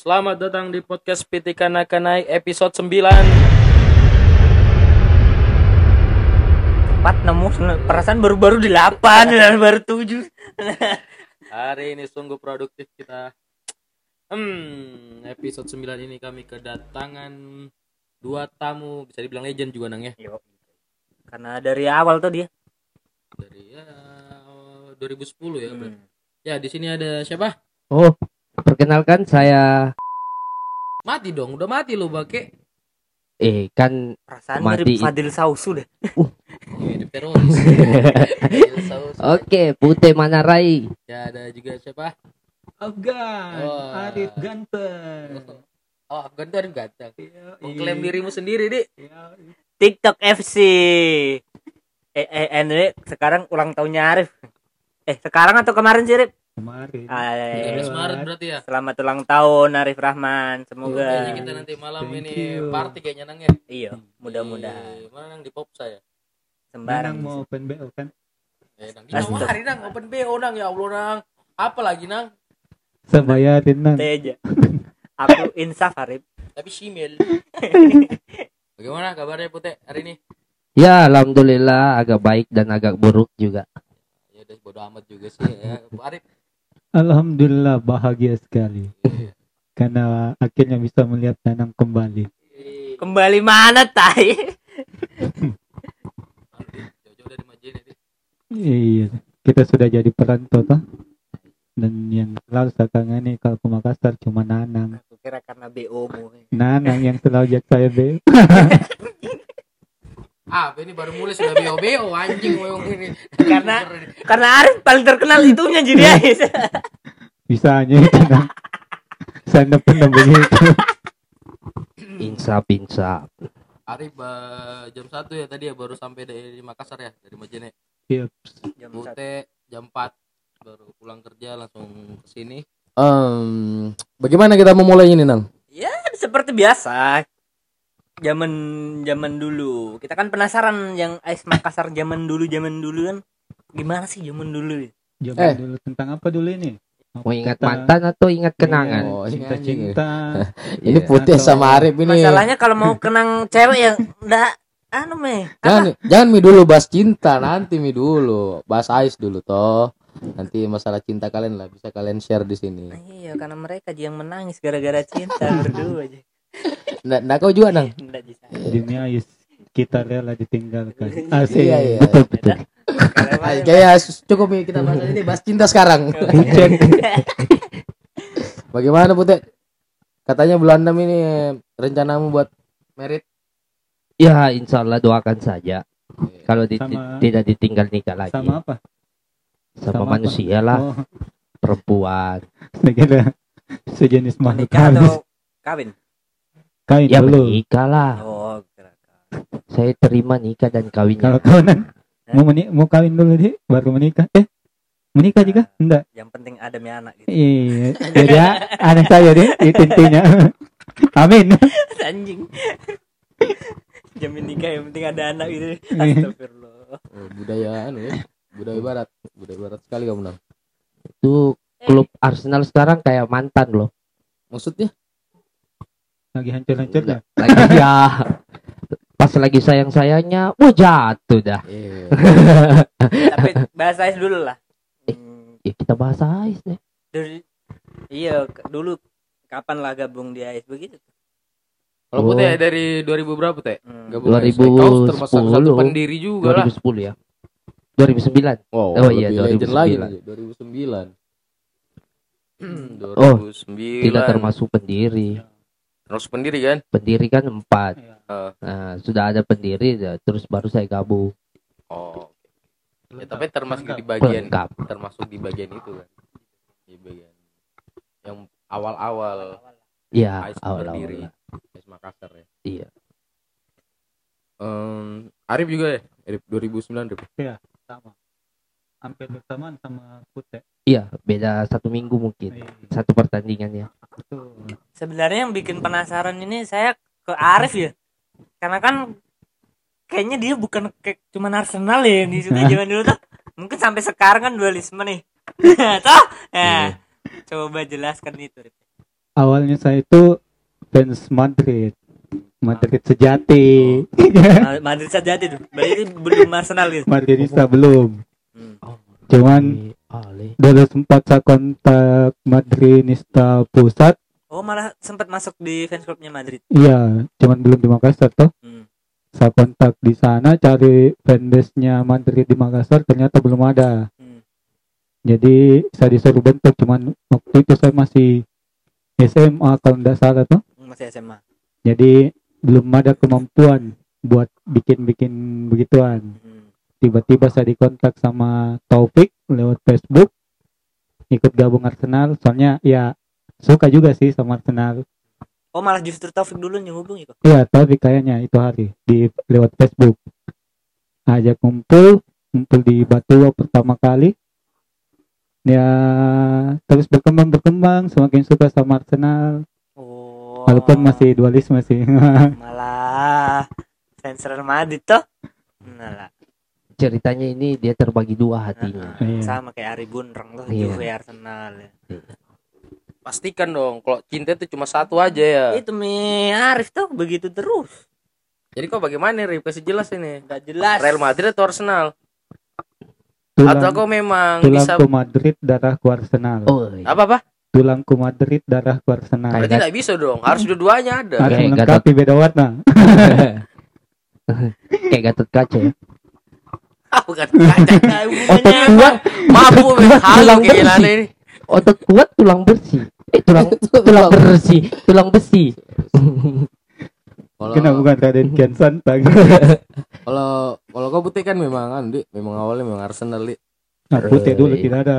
Selamat datang di podcast PT Kanakanai episode 9 Empat nemu perasaan baru-baru delapan dan baru tujuh. Hari ini sungguh produktif kita Hmm, episode 9 ini kami kedatangan dua tamu Bisa dibilang legend juga nang ya Yo. Karena dari awal tuh dia. Dari ya 2010 ya berarti. Hmm. Ya di sini ada siapa? Oh, perkenalkan saya Mati dong, udah mati lu bake eh kan Perasaan Mati. mirip Fadil Sausu deh. Hidup teroris Gila, saus. oke Putih Manarai. Ya ada juga siapa? Afgan, Wah. Arif ganteng. Oh Afgan tuh Arif ganteng Iya, Mengklaim dirimu sendiri dik iya. TikTok FC. Eh, eh, eh, sekarang ulang tahunnya Arif. Eh, sekarang atau kemarin sih, Rif? Kemarin. Ah, 13 Maret berarti ya Selamat ulang tahun Arif Rahman. Semoga Kayaknya kita nanti malam Thank ini you. party kayaknya nang ya iya, mudah-mudahan Di- Mana nang di pop saya sembarang. Nang mau open BO kan? Eh, nang di hari nang open BO nang ya Allah nang. Apa lagi nang? Sebayarin nang. Teja. Aku insaf Arif. Tapi simil. Bagaimana kabarnya Putih hari ini? Ya, alhamdulillah agak baik dan agak buruk juga. Ya udah bodo amat juga sih ya. Arif. Alhamdulillah bahagia sekali. Karena akhirnya bisa melihat Nanang kembali. Kembali mana, Tai? Iya, kita sudah jadi perantau toh. Dan yang selalu saya kangeni kalau ke Makassar cuma Nanang. Aku kira karena BO mu. Nanang yang selalu ajak saya BO. Ah, ini baru mulai sudah BO BO anjing memang ini. Karena- Karena Arif paling terkenal itunya jadi Ais. Bisanya itu nang. Saya pernah begitu. Insap, insap. Arif eh, jam 1 ya tadi ya baru sampai dari Makassar ya dari Majene. Iya. Jam satu. Putih jam 4 baru pulang kerja langsung ke sini. Um, bagaimana kita memulai ini, Nang? Ya, seperti biasa. Zaman zaman dulu. Kita kan penasaran yang Ais Makassar zaman dulu zaman dulu kan. Gimana sih zaman dulu? ya? Zaman Eh. dulu tentang apa dulu ini? Mau ingat Kita- mantan atau ingat kenangan? Oh, ini Cinta-cinta. Ini Iya. Putih Atau- sama Arif ini. Masalahnya kalau mau kenang cewek yang enggak anu meh. Jangan, jangan mi dulu bahas cinta, nanti mi dulu bahas Ais dulu toh. Nanti masalah cinta kalian lah bisa kalian share di sini. Nah, iya, karena mereka yang menangis gara-gara cinta berdua aja. Nah, nah kau juga nang. Dunia is kita rela ditinggalkan asik Iya, iya. betul betul Ay, kayak cukup mi kita bahas ini bahas cinta sekarang. Bagaimana Putih? Katanya bulan 6 ini rencanamu buat merit. Ya, insya Allah doakan saja. Kalau di- Sama- tidak ditinggal nikah lagi sama apa sama, sama apa? manusia lah, oh perempuan. saya kira sejenis makhluk halus kawin? Kawin Ya dulu menikah lah. Oh, kira Saya terima nikah dan kawinnya. kalau kawanan mau menik mau kawin dulu deh baru menikah eh menikah juga enggak Yang penting ada mi anak gitu. iya jadi ya, anak saya deh itu intinya amin Anjing. Jamin nikah yang penting ada anak gitu. Iya. Astagfirullah. Oh, budaya anu ya. Budaya barat. Budaya barat sekali kamu nang. Itu klub Arsenal sekarang kayak mantan loh. Maksudnya? Lagi hancur-hancurnya Lagi ya pas lagi sayang-sayangnya, wah jatuh dah. Iya. Tapi bahasa Ais dulu lah. Hmm, Ya kita bahas Ais deh. dari iya dulu kapan lah gabung di AIS begitu Kalau Oh. Putih dari 2000 berapa Teh? Hmm. Gabung AIS. 2010. Kau termasuk satu pendiri juga lah. 2010 ya. 2009. Oh, Oh, iya, lebih legend 2009. lagi nih, 2009. Hmm, Oh, 2009. Tidak termasuk pendiri. Termasuk pendiri kan? Pendiri kan empat. Iya. Eh. Nah, sudah ada pendiri, ya, terus baru saya gabung. Oh. Ya, tapi termasuk di bagian Lengkap. termasuk di bagian itu kan. Di bagian yang awal-awal Iya, Ais awal-awal. berdiri. Ais Makassar ya. Iya. Em, Arif juga ya? Arif 2009 Arif. sama hampir bersamaan sama Putih Iya, beda satu minggu mungkin. Iya, Satu pertandingannya. Betul. sebenarnya yang bikin penasaran ini saya ke Arif ya karena kan kayaknya dia bukan kayak cuman Arsenal ya yang disuka zaman dulu tuh mungkin sampai sekarang kan dualisme nih toh ya coba jelaskan itu Rip. awalnya saya itu fans Madrid. Madrid sejati. Ma- Madrid saja tuh. Berarti belum Arsenal gitu. Madridista belum. Hmm. Cuman Dulu sempat saya kontak Madridista pusat. Oh malah sempat masuk di fans clubnya Madrid. Iya, cuman belum di Makassar toh. Hmm. Saya kontak di sana cari fanbase-nya Madrid di Makassar ternyata belum ada. Hmm. Jadi saya disuruh bentuk cuman waktu itu saya masih SMA kalau tidak salah tuh. Masih SMA. Jadi belum ada kemampuan buat bikin-bikin begituan. Hmm. Tiba-tiba saya dikontak sama Taufik lewat Facebook ikut gabung Arsenal. Soalnya ya suka juga sih sama Arsenal. Oh malah justru Taufik dulu yang hubungi kok. Iya Taufik kayaknya itu hari di lewat Facebook. Ajak kumpul, kumpul di Batua pertama kali. Ya terus berkembang berkembang semakin suka sama Arsenal. Oh. Walaupun masih dualisme sih. malah fans Real Madrid toh. Nah lah. Ceritanya ini dia terbagi dua hatinya. Nah, Iya. sama kayak Ari Bunreng tuh Iya. Juve Arsenal ya. Pastikan dong kalau cinta itu cuma satu aja ya. Itu Mi Arif tuh begitu terus. Jadi kok bagaimana Rip? Kasih jelas ini. Gak jelas. Real Madrid atau Arsenal? Atau Tulang, kau memang bisa tulangku Madrid, darahku Arsenal. Oh, iya. apa apa? Tulangku Madrid, darahku Arsenal. Kayak Berarti tidak bisa dong. Harus dua-duanya ada. Harus Kayak melengkapi beda warna. kayak Gatot Kaca ya. Bukan. Nah, hubungannya Kuat, Mampu Tulang bersih. otot kuat, tulang bersih. Eh, tulang tulang bersih, tulang besi. Kalau Kena bukan Raden Kian Santang. kalau kalau kau putih kan memang kan, Di. memang awalnya memang Arsenal, Di. Nah, putih dulu tidak ada.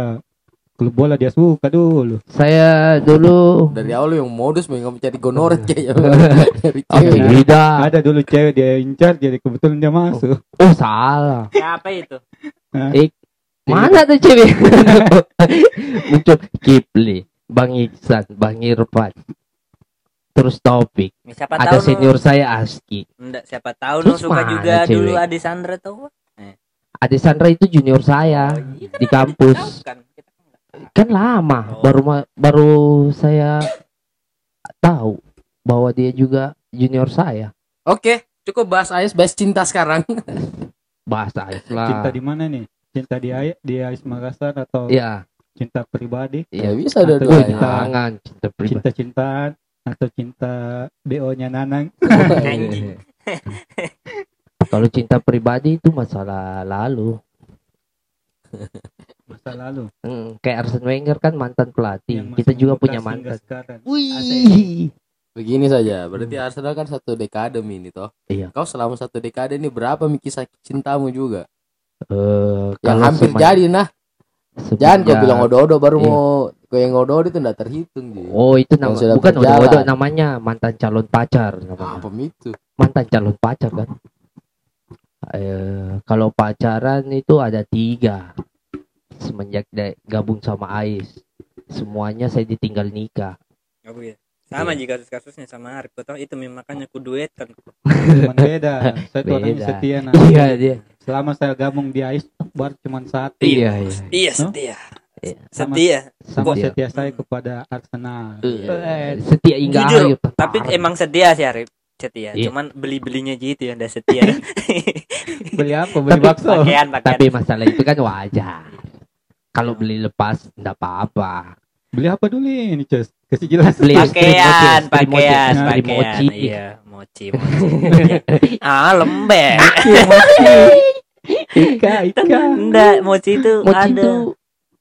Klub bola dia suka dulu. Saya dulu Dari awal yang modus memang mencari gonoret kayaknya. Dari oh, cewek. tidak. Ada dulu cewek dia incar jadi kebetulan dia masuk. Oh, salah. siapa itu? Eh, mana tuh cewek? Muncul Kipli, Bang Iksan, Bang Irfan. Terus Taufik. Siapa Ada tahu senior saya Aski. Enggak, siapa tahu no Terus suka juga cewek? dulu Adi Sandra tuh. Ade Sandra itu junior saya Oh, iya kan di ada kampus. tahu kan. Kan lama, Oh. baru baru saya tahu bahwa dia juga junior saya. Oke, cukup bahas AS, bahas cinta sekarang. Bahasa Islam. Cinta di mana nih? Cinta di Ay di Ais Makassar atau Iya, cinta pribadi? Ya iya. bisa Atau dua-duanya. cinta. Jangan cinta pribadi. Cinta-cintaan atau cinta BO-nya Nanang? Anjing. Kalau cinta pribadi itu masalah lalu. Masa lalu. Hmm, kayak Arsene Wenger kan mantan pelatih. Yang Kita juga punya mantan. sekarang. Wih. Begini saja, berarti Arsenal kan satu dekade ini toh. Iya. Kau selama satu dekade ini berapa kisah cintamu juga? Eh, Yang kalau hampir semen- jadi nah. Jangan kau semenjak- bilang odo-odo baru Iya. mau kau yang odo-odo itu enggak terhitung Ji. Oh itu nama sudah bukan berjalan. odo-odo namanya mantan calon pacar namanya. Apa itu? Mantan calon pacar kan. Eh kalau pacaran itu ada tiga semenjak gabung sama Ais. Semuanya saya ditinggal nikah. Oh, iya. Sama jika kasus-kasusnya sama Arif. Kau tahu itu makanya aku duet kan. Cuman beda. Saya tuh orangnya setia. Nah. Iya dia. Selama saya gabung di Ais baru cuma satu. Iya iya. Iya setia. Iya. Sama- Setia. Sama Setia. setia saya kepada Arsenal. Eh, setia hingga Jujur, akhir. Tapi emang setia sih Arif. Setia. Iya. Cuman beli-belinya gitu ya udah setia. Beli apa? Beli Tapi- bakso. pakaian pakaian. Tapi masalah itu kan wajar. Kalau beli lepas enggak apa-apa. Beli apa dulu ini, Cus? Kasih jelas. Beli pakaian, mochi, mochi, pakaian, pakaian. mochi. Iya, mochi, mochi. ah, lembek. Ika, Ika. Enggak, mochi itu Mochi ada. itu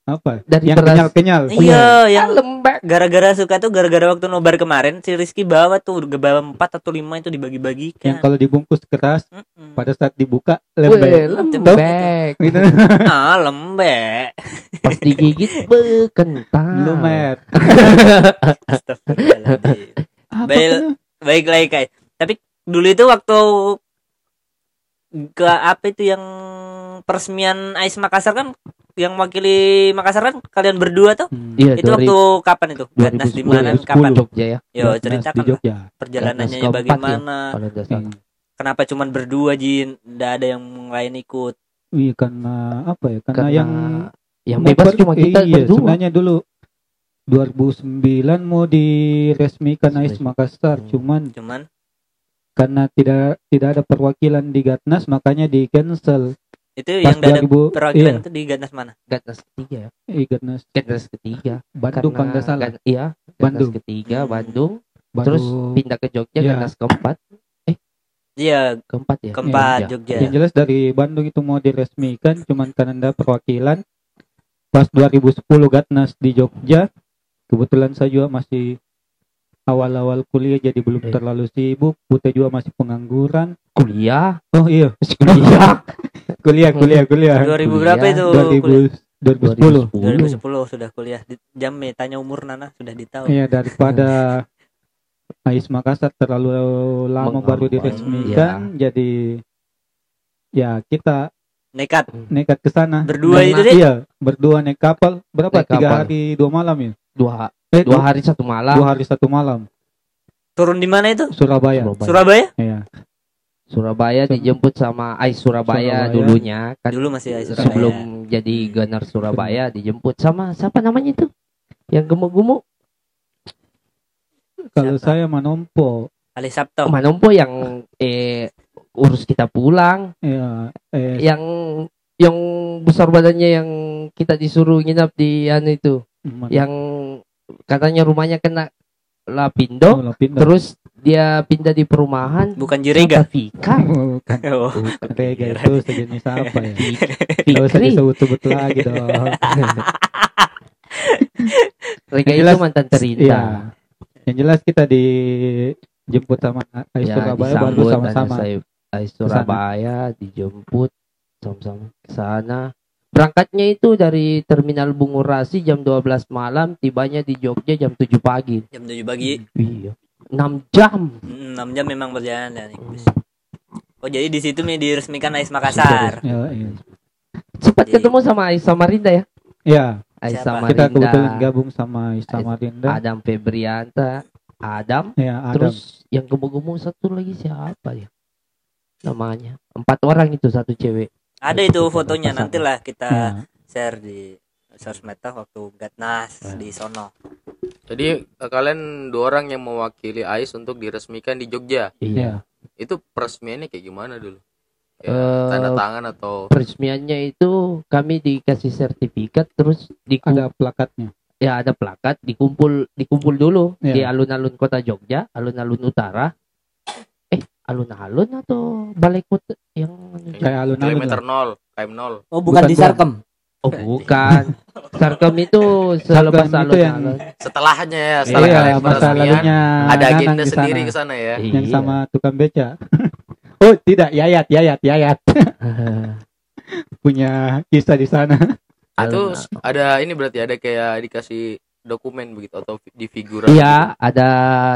Apa? Dari yang beras. kenyal-kenyal. Iya, yang lembek. gara-gara suka tuh gara-gara waktu nobar kemarin si Rizky bawa tuh bawa 4 atau 5 itu Yang dibagi-bagikan. kalau dibungkus keras, Mm-mm. pada saat dibuka Weh, lembek. lembek. Gitu. ah, lembek. Pas digigit bekentang. Lumer. Tuh? Baik lagi Kai. Tapi dulu itu waktu ke apa itu yang peresmian Ais Makassar kan yang wakili Makassar kan kalian berdua tuh. Hmm. Iya, itu waktu kapan itu? Gatnas di mana 2010, kapan? Jogja ya. Yo, ceritakan perjalanannya Gatnas keempat bagaimana. Hmm. Kenapa cuman berdua Jin? Nggak ada yang lain ikut. Iya karena apa ya? Karena, Karena yang yang bebas cuma kita iya, berdua. sebenarnya dulu 2009 mau diresmikan AIS Resmi. Makassar, Hmm. cuman Cuman karena tidak tidak ada perwakilan di Gatnas makanya di cancel. Itu Pas yang 2000 perwakilan iya, itu di Gatnas mana? Gatnas ketiga ya eh, Gatnas Gatnas ketiga Bandung kalau nggak salah. Iya Gatnas Bandung. ketiga Hmm. Bandung terus Bandung. pindah ke Jogja Iya. Gatnas keempat Iya, keempat ya keempat Jogja. Jogja. Yang jelas dari Bandung itu mau diresmikan, cuman karena ada perwakilan. Pas 2010 Gatnas di Jogja, kebetulan saya juga masih awal-awal kuliah jadi belum Eh. terlalu sibuk. Putih juga masih pengangguran. kuliah Oh iya, kuliah kuliah, kuliah, kuliah. 2000 berapa Kuliah. itu? kuliah? 2000, 2010. 2010 sudah kuliah. Di, jam nih, tanya umur Nana sudah ditahu. Iya daripada AIS Makassar terlalu lama Mengambang, baru diresmikan, jadi ya kita Nekat nekat ke sana. berdua Karena- itu deh. Iya, berdua naik kapal. Berapa? Naik Tiga kapal. hari dua malam ya? Dua Eh, dua hari satu malam dua hari satu malam. Turun di mana itu? Surabaya. Surabaya. Surabaya? Iya. Surabaya Sur- dijemput sama Ais Surabaya, Surabaya. dulunya kan Dulu masih AIS Surabaya. sebelum jadi gunner Surabaya dijemput sama siapa namanya itu yang gemuk-gemuk Kalau saya Manompo, Ali Sabto. Manompo yang eh urus kita pulang ya, eh, yang yang besar badannya yang kita disuruh nginap di anu itu mana- yang katanya rumahnya kena lapindo Oh, pindah. terus dia pindah di perumahan Bukan Jurega. Siapa? Vika Bukan Oh. Rega itu sejenis apa ya? Gak usah disebut-sebut lagi dong. Rega Yang itu jelas- mantan Iya. terindah Yang jelas kita dijemput sama AIS ya Surabaya baru sama-sama. Ais Surabaya dijemput sama-sama ke sana berangkatnya itu dari terminal Bungurasi jam 12 malam tibanya di Jogja jam 7 pagi Jam 7 pagi. iya 6 jam 6 jam memang berjalan ya. nih. Oh jadi di situ nih diresmikan AIS Makassar. Ya, iya. sempat Jadi- ketemu sama Ais Samarinda ya Ya, Ais Siapa? Samarinda kita kebetulan gabung sama Ais Samarinda. Adam Febrianta Adam Ya, Adam. terus yang gemuk-gemuk satu lagi siapa ya namanya empat orang itu satu cewek Ada itu fotonya nantilah kita Ya. share di sosmed waktu Gatnas di sono. Jadi eh, kalian dua orang yang mewakili AIS untuk diresmikan di Jogja. iya Itu peresmiannya kayak gimana dulu? Ya, Eh, tanda tangan atau peresmiannya itu kami dikasih sertifikat terus di ada plakatnya. ya ada plakat dikumpul dikumpul dulu Iya. di alun-alun kota Jogja alun-alun utara alun-alun atau balai kota yang Kayak alun-alun kilometer nol, KM nol. Oh bukan di Sarkem. oh bukan Sarkem itu selepas Sarkem itu yang alun-alun Setelahnya ya, setelah Iya, kalian masa peresmian, lalunya ada agenda di sendiri ke sana ya. Yang Iya. sama tukang beca. oh, tidak, Yayat, Yayat, Yayat. Punya kisah di sana. Itu Alun- ada ini berarti ada kayak dikasih dokumen begitu atau di figuran. Iya, ada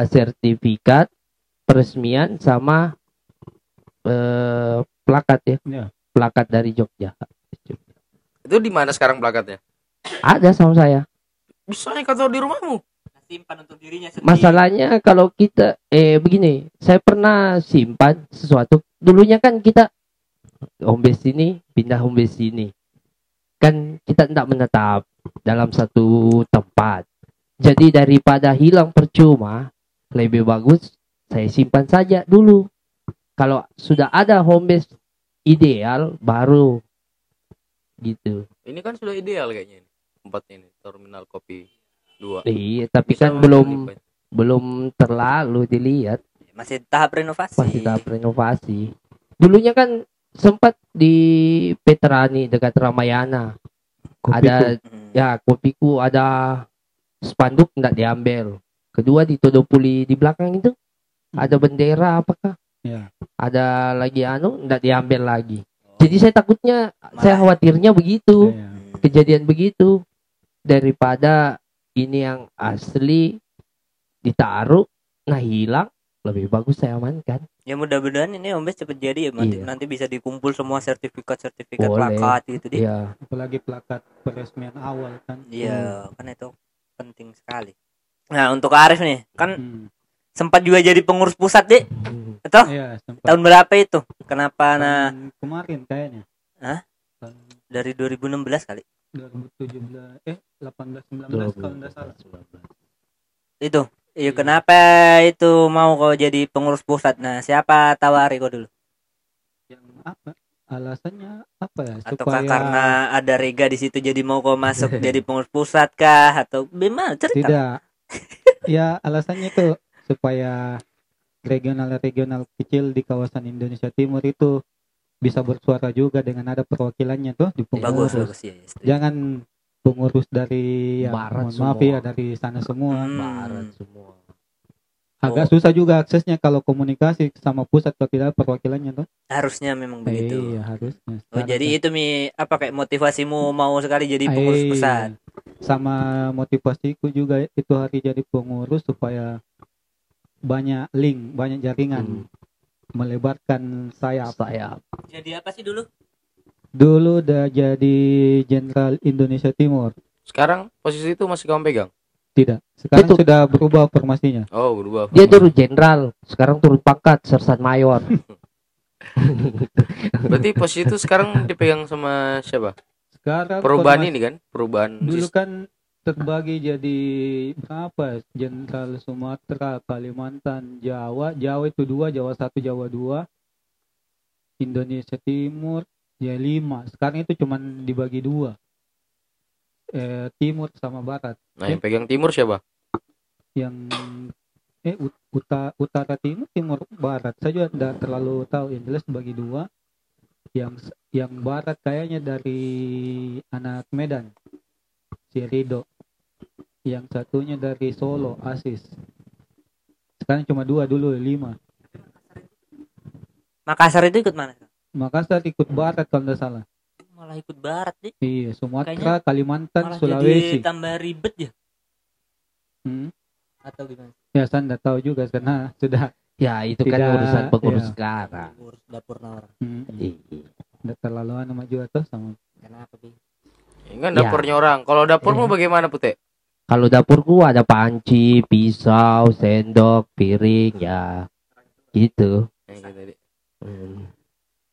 sertifikat peresmian sama eh, plakat ya. Iya. Plakat dari Jogja. Itu di mana sekarang plakatnya? Ada sama saya. Bisa yang kau di rumahmu. Simpan untuk dirinya sendiri. Masalahnya kalau kita eh begini, saya pernah simpan sesuatu. Dulunya kan kita home base sini, pindah home base sini. Kan kita tidak menetap dalam satu tempat. Jadi daripada hilang percuma, lebih bagus saya simpan saja dulu. Kalau sudah ada home base ideal baru gitu. Ini kan sudah ideal kayaknya ini. Tempatnya ini, terminal kopi 2. Iya, tapi kan belum belum terlalu dilihat. Masih tahap renovasi. masih tahap renovasi. Dulunya kan sempat di Petrani dekat Ramayana. Ada Hmm. ya kopiku ada spanduk tidak diambil. Kedua di Todopuli di belakang itu ada bendera apakah? Ya. Ada lagi anu tidak diambil lagi. Jadi saya takutnya saya Malah. khawatirnya begitu, Iya. Hmm. kejadian begitu daripada ini yang asli ditaruh nah hilang lebih bagus saya amankan. Ya mudah-mudahan ini Om Bes cepet jadi ya nanti, Iya. nanti bisa dikumpul semua sertifikat-sertifikat Boleh. plakat gitu deh. Iya. Apalagi plakat peresmian awal kan. Iya, kan itu penting sekali. Nah, untuk Arif nih, kan Hmm. Sempat juga jadi pengurus pusat, Dek. Hmm. Betul? Iya, sempat. Tahun berapa itu? Kenapa nah Tahun kemarin kayaknya. Hah? Tahun- dari 2016 kali? 2017 eh 18 19 kalau nggak salah itu iya kenapa itu mau kau jadi pengurus pusat nah siapa tawari kau dulu yang apa alasannya apa ya ataukah supaya karena ada Rega di situ jadi mau kau masuk jadi pengurus pusat kah atau gimana cerita tidak ya alasannya itu supaya regional-regional kecil di kawasan Indonesia Timur itu bisa bersuara juga dengan ada perwakilannya tuh di bagus pengurus bagus ya, ya, setuju. jangan pengurus dari ya, Barat mohon maaf semua. ya dari sana semua Hmm. barat semua agak Oh. susah juga aksesnya kalau komunikasi sama pusat kalau tidak ada perwakilannya tuh harusnya memang begitu iya harusnya oh jadi kan- itu mi apa kayak motivasimu mau sekali jadi pengurus Iya. pusat sama motivasiku juga itu hari jadi pengurus supaya banyak link banyak jaringan Hmm. melebarkan sayap saya jadi apa sih dulu dulu udah jadi jenderal Indonesia Timur Sekarang posisi itu masih kamu pegang? tidak sekarang Itu- sudah berubah formasinya Oh, berubah. dia turun jenderal sekarang turun pangkat sersan mayor Berarti posisi itu sekarang dipegang sama siapa? sekarang Perubahan formasi- ini kan? Perubahan dulu kan terbagi jadi berapa jenderal Sumatera Kalimantan Jawa. Jawa itu dua Jawa satu Jawa dua. Indonesia Timur ya lima. Sekarang itu cuman dibagi dua. Eh, Timur sama Barat. Nah, yang pegang timur siapa? yang eh ut- uta- utara timur timur barat. Saya juga tidak terlalu tahu. Yang jelas bagi dua. Yang yang barat kayaknya dari anak Medan si Rido yang satunya dari Solo Asis. Sekarang cuma dua dulu lima. Makassar itu ikut mana Makassar ikut barat kalau tidak salah. Malah ikut barat sih iya Sumatera Kayaknya Kalimantan malah Sulawesi. jadi tambah ribet ya? Hmm. atau gimana? Ya saya tidak tahu juga karena sudah ya itu kan Tidak, urusan pengurus iya. sekarang. Urus dapur nawar hmm, Iya. tidak terlalu anu maju atau sama. Kenapa bi Enggak Ya. dapurnya orang. Kalau dapurmu Iya. bagaimana, Pute? kalau dapurku ada panci pisau sendok piring ya gitu gitu. Hmm.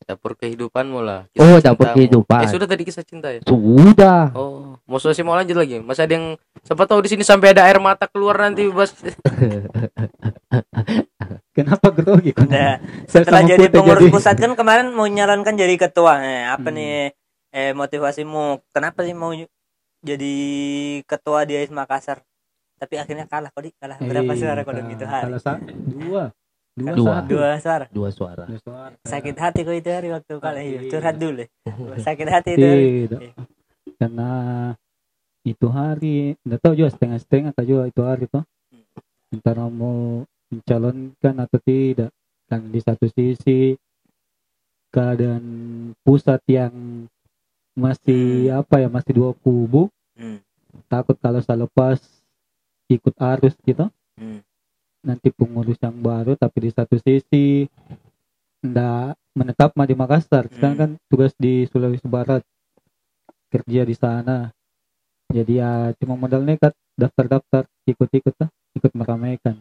Dapur kehidupanmu lah. Oh, Kisah dapur cintamu. kehidupan. Eh, sudah tadi kisah cinta ya? sudah Oh, mau sih mau lanjut lagi? Masih ada yang siapa tahu di sini sampai ada air mata keluar nanti bas. kenapa grogi Nah, Saya setelah jadi Putih pengurus jadi- pusat kan kemarin mau nyalonkan jadi ketua. Eh, apa Hmm. nih eh motivasimu? Kenapa sih mau jadi ketua di AIS Makassar? Tapi akhirnya kalah kok, Dik. kalah berapa Iya, suara kok gitu hari? Kalau sa- dua, dua, Dua. suara. dua suara Dua suara. Sakit hati kok itu hari waktu kalah Iya. itu. Curhat dulu. Sakit hati itu. Tidak. Karena itu hari, nggak tahu juga setengah-setengah atau juga itu hari tuh. Antara mau mencalonkan atau tidak. Dan di satu sisi keadaan pusat yang masih apa ya masih dua kubu. Hmm. takut kalau saya lepas ikut arus gitu. Hmm. nanti pengurus yang baru tapi di satu sisi ndak menetap mah di Makassar. Sekarang Hmm. kan tugas di Sulawesi Barat kerja di sana. Jadi ya cuma modal nekat daftar-daftar ikut-ikut lah ikut meramaikan.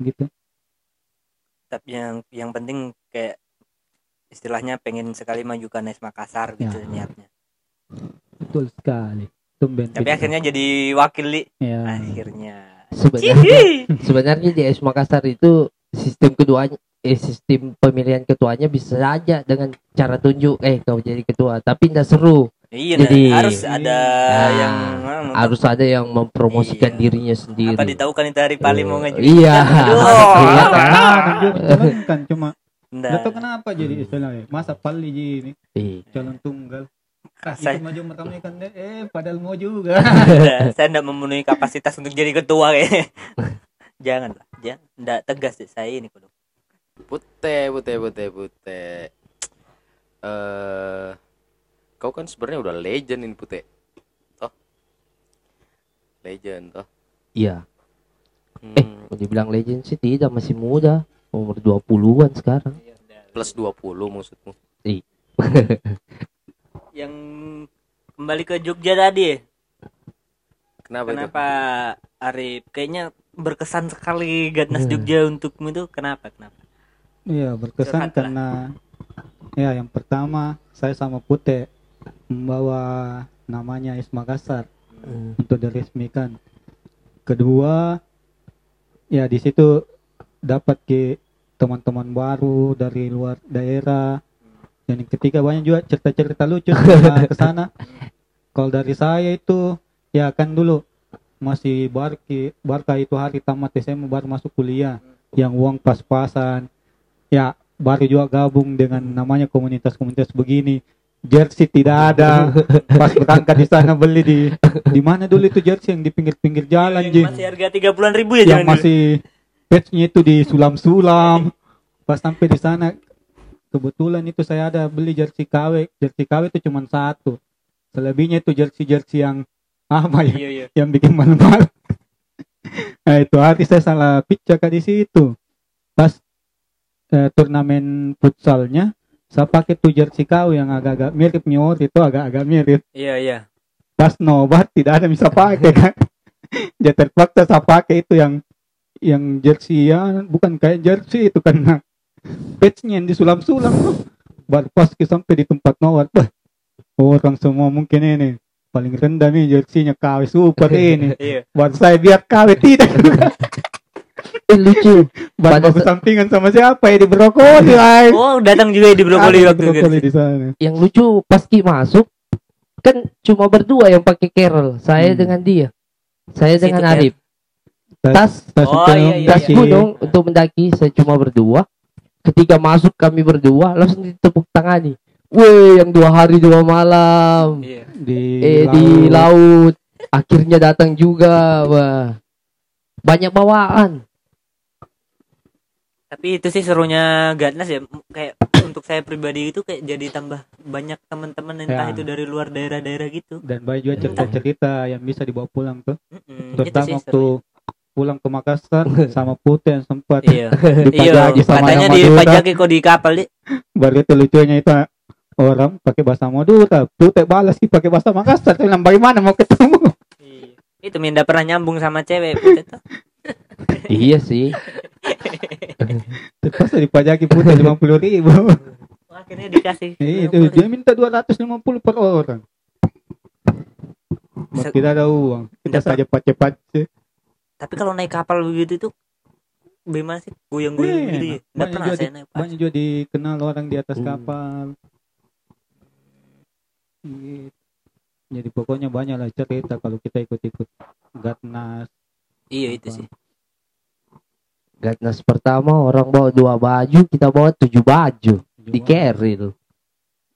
Gitu. Tapi yang yang penting kayak istilahnya pengen sekali majukan AIS Makassar gitu Ya. niatnya. betul sekali tumben Tapi akhirnya jadi wakil Li. ya Akhirnya. sebenarnya sebenarnya di AS Makassar itu sistem keduanya eh sistem pemilihan ketuanya bisa saja dengan cara tunjuk eh kau jadi ketua tapi tidak seru Iya, Jadi- nah, harus ada Nah, yang harus ada yang mempromosikan Iya. dirinya sendiri apa ditahukan itu hari paling mau ngajuin iya Aduh. Iya. Calonkan cuma. Nggak tahu kenapa jadi istilahnya masa pali ini Iya. calon tunggal Saya- ikut maju meramaikan deh eh padahal mau juga saya tidak memenuhi kapasitas untuk jadi ketua kayaknya jangan lah jangan tidak tegas deh saya ini kudu Pute, pute, pute, pute. Eh, kau kan sebenarnya udah legend ini pute. Toh. Legend toh. iya Hmm, eh kalau dibilang legend sih tidak masih muda umur 20-an sekarang plus 20 maksudmu. yang kembali ke Jogja tadi Kenapa, itu? kenapa Arif kayaknya berkesan sekali Gatnas Hmm. Jogja untukmu itu kenapa kenapa Iya berkesan Curhat lah. karena ya yang pertama saya sama Pute membawa namanya AIS Makassar Hmm. untuk diresmikan. Kedua, ya di situ dapat ke teman-teman baru dari luar daerah. Dan yang ketiga banyak juga cerita-cerita lucu ke sana. Kalau dari saya itu ya kan dulu masih barki barka itu hari tamat SMA baru masuk kuliah yang uang pas-pasan ya baru juga gabung dengan namanya komunitas-komunitas begini jersey tidak ada pas berangkat di sana beli di di mana dulu itu jersey yang di pinggir-pinggir jalan Yang masih harga 30-an ribu ya yang jangan dulu. Patchnya itu di sulam-sulam pas sampai di sana kebetulan itu saya ada beli jersey KW jersey KW itu cuma satu. Selebihnya itu jersey jersey yang apa ya? Iya iya. yang bikin malu-malu. Nah itu hari saya salah picture di situ. Pas eh, turnamen futsalnya saya pakai tuh jersey KW yang agak-agak mirip Mior itu agak-agak mirip. Iya iya. pas nobat tidak ada yang bisa pakai kan? Jadi terpaksa saya pakai itu yang yang jersey ya bukan kayak jersey itu karena patchnya yang disulam-sulam tuh baru pas ke sampai di tempat nobat bah, orang semua mungkin ini paling rendah nih jerseynya KW super ini Iya. buat saya biar KW tidak Eh, lucu baru Pada sa- sampingan sama siapa ya di brokoli ay. Oh, datang juga di brokoli waktu brokoli itu. di sana yang lucu pas Ki masuk kan cuma berdua yang pakai Carol saya Hmm. dengan dia saya Situ, dengan. Arif tas Tas Oh, untuk iya, iya, tas iya. gunung untuk mendaki saya cuma berdua ketika masuk kami berdua langsung ditepuk tangani Weh yang dua hari dua malam Iya. di eh di laut akhirnya datang juga wah banyak bawaan Tapi itu sih serunya Gatnas ya. Kayak untuk saya pribadi itu kayak jadi tambah banyak teman-teman entah Ya. itu dari luar daerah-daerah gitu. dan banyak juga cerita-cerita yang bisa dibawa pulang tuh itu terutama sih waktu serunya. Pulang ke Makassar sama Putih yang sempat Iya. Iya, dipajaki sama katanya dipajaki kok di kapal, Dik. baru itu lucunya itu orang pakai bahasa Madura Putih balas sih pakai bahasa Makassar bilang bagaimana mau ketemu Itu Minda pernah nyambung sama cewek Putih tuh. iya sih terpaksa dipajaki Putih lima puluh ribu Akhirnya dikasih. Eh, itu dia minta 250 per orang Mas, Se- tidak ada uang kita saja sih. Tapi kalau naik kapal begitu itu bagaimana sih? Goyang-goyang Enak. gitu ya. Enggak banyak pernah juga, saya di- naik banyak juga dikenal orang di atas Hmm. kapal Gitu. jadi pokoknya banyak lah cerita kalau kita ikut-ikut Gatnas Iya itu sih. Gatnas pertama orang bawa dua baju kita bawa tujuh baju di carry tuh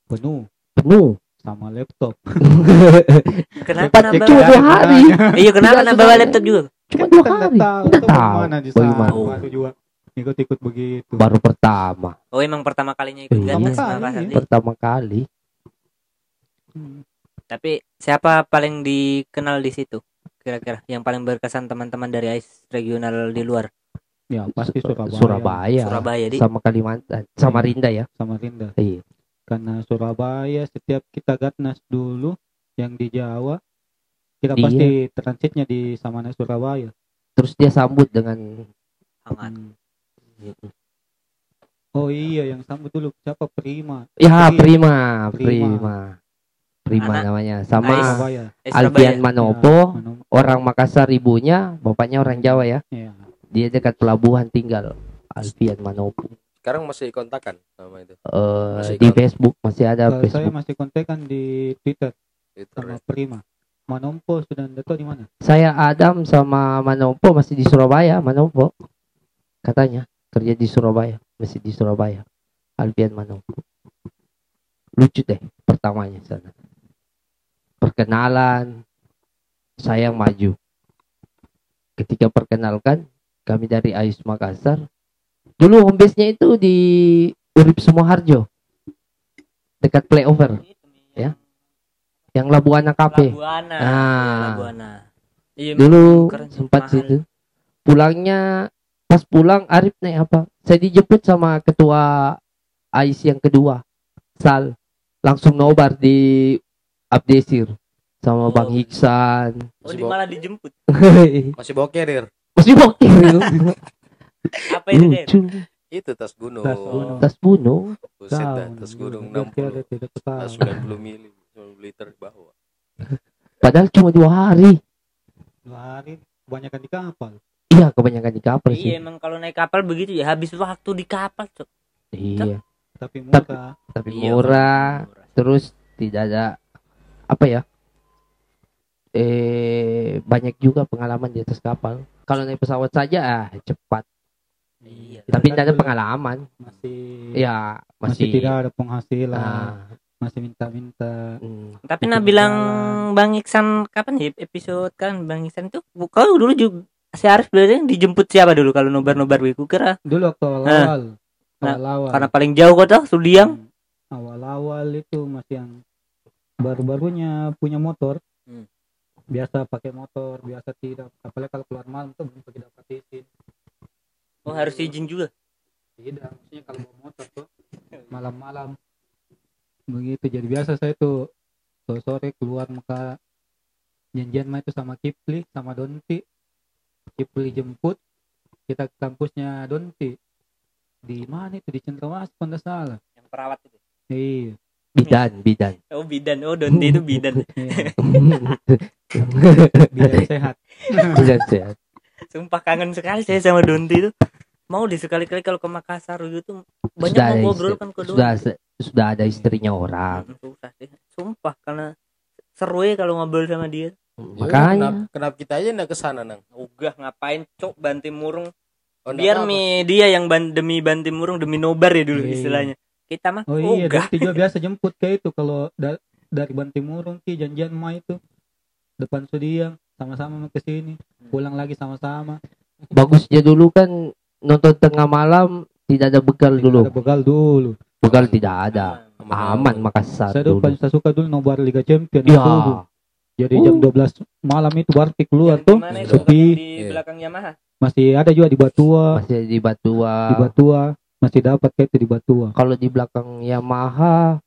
penuh penuh sama laptop Kenapa nambah? cuma dua hari Iya, kenapa nambah laptop juga? Cuma dua Kan hari nggak tahu tuh tahu bagaimana di bagaimana. sana baru juga ikut-ikut begitu. Baru pertama. Oh, emang pertama kalinya ikut Iya. Gatnas Pertama Makassar, kali. Pertama kali. Hmm. Tapi siapa paling dikenal di situ? Kira-kira? Yang paling berkesan teman-teman dari AIS regional di luar? Ya pasti Surabaya. Surabaya, Surabaya di. Sama Kalimantan sama Rinda ya? Sama Rinda. Iya. Karena Surabaya setiap kita Gatnas dulu yang di Jawa kita Iya. pasti transitnya di Samana Surabaya terus dia sambut dengan hangat. Hmm. oh iya yang sambut dulu siapa Prima ya Prima. prima Prima. prima Anak- namanya sama Ais. Eh, Surabaya. Manopo Manum- orang Makassar ibunya bapaknya orang Jawa ya ya. dia dekat pelabuhan tinggal Alfian Manopo Sekarang masih kontakan sama itu. Eh, Masih di kon- Facebook masih ada Kalau saya Facebook masih kontekan di Twitter Twitter sama ya. Prima Manompo sudah anda di mana. Saya Adam sama Manopo masih di Surabaya Manopo katanya kerja di Surabaya masih di Surabaya. Alfian Manopo lucu deh pertamanya sana. Perkenalan saya maju. Ketika perkenalkan kami dari Ais Makassar. Dulu home base-nya itu di Urip Sumoharjo. Dekat playover. Yang Labuana Cafe Labuana. Ah. Iya, Labuana. Iya, dulu sempat mahal. situ pulangnya pas pulang Arif naik apa saya dijemput sama ketua AIS yang kedua Sal langsung nobar di Abdesir sama Oh. Bang Hiksan Oh, di malah dijemput. Masih bawa carrier. masih bokir itu Apa itu, lucu Itu tas gunung. Tas gunung. tas bunuh Buset tas gunung biar 60. tidak Tas tahu 90 mili. 90 liter di bawah. Padahal cuma dua hari. Dua hari? Kebanyakan di kapal? Iya kebanyakan di kapal Iya sih. emang kalau naik kapal begitu ya habis waktu di kapal cok. iya. Tapi Tapi- murah. Tapi Iya, murah. murah. terus tidak ada apa ya eh banyak juga pengalaman di atas kapal. Kalau naik pesawat saja ah cepat. Iya. tapi tidak ada pengalaman. masih ya masih, masih, tidak ada penghasilan. Ah, masih minta-minta. Mm, Tapi nah bilang. Bang Iksan kapan ya episode kan? Bang Iksan itu kau dulu juga si Arif bilang dijemput siapa dulu? Kalau nobar-nobar begitu kira? Dulu waktu Nah. awal-awal. Nah, awal-awal. karena paling jauh kau tuh Sudiang. Hmm, awal-awal itu masih yang baru-barunya punya motor. Hmm. biasa pakai motor biasa tidak. Apalagi kalau keluar malam tuh belum pakai dapat izin. Oh harus izin juga? Tidak maksudnya kalau bawa motor tuh malam-malam begitu jadi biasa saya tuh sore sore keluar muka. Janjian mah itu sama Kipli sama Donti. Kipli jemput kita ke kampusnya Donti. Di mana itu? Di Cendrawasih kalau nggak salah. Yang perawat itu? Iya. Bidan bidan. Oh bidan. Oh Donti itu bidan. Iya. biar sehat. Bidan sehat. Sumpah kangen sekali saya sama Donti itu mau deh sekali-kali kalau ke Makassar gitu banyak Sudah mau ngobrol kan ke sudah sudah ada istrinya orang. Hmm, susah sih. Sumpah karena seru ya kalau ngobrol sama dia. Makanya. kenapa, kenapa kita aja nggak ke sana nang. Ogah ngapain cok banting murung. Oh, biar mi dia yang ban- demi banting murung demi nobar ya dulu Iya. istilahnya. Kita mah oh iya ogah Donti juga biasa jemput kayak itu. Kalau da- dari Bantimurung ki janjian mah itu. Depan Sudiang sama-sama ke sini. Pulang lagi sama-sama. Bagusnya dulu kan nonton tengah malam tidak ada bekal dulu. ada bekal dulu. Bekal tidak ada. Aman. aman. Makassar saya dulu paling saya suka dulu nobar Liga Champion ya. subuh. jadi jam 12 malam itu baru keluar tuh. itu? sepi. di Iya. belakang Yamaha. Masih ada juga di Batua. Masih di Batua. Di Batua. Masih dapat kayak itu di Batua. Kalau di belakang Yamaha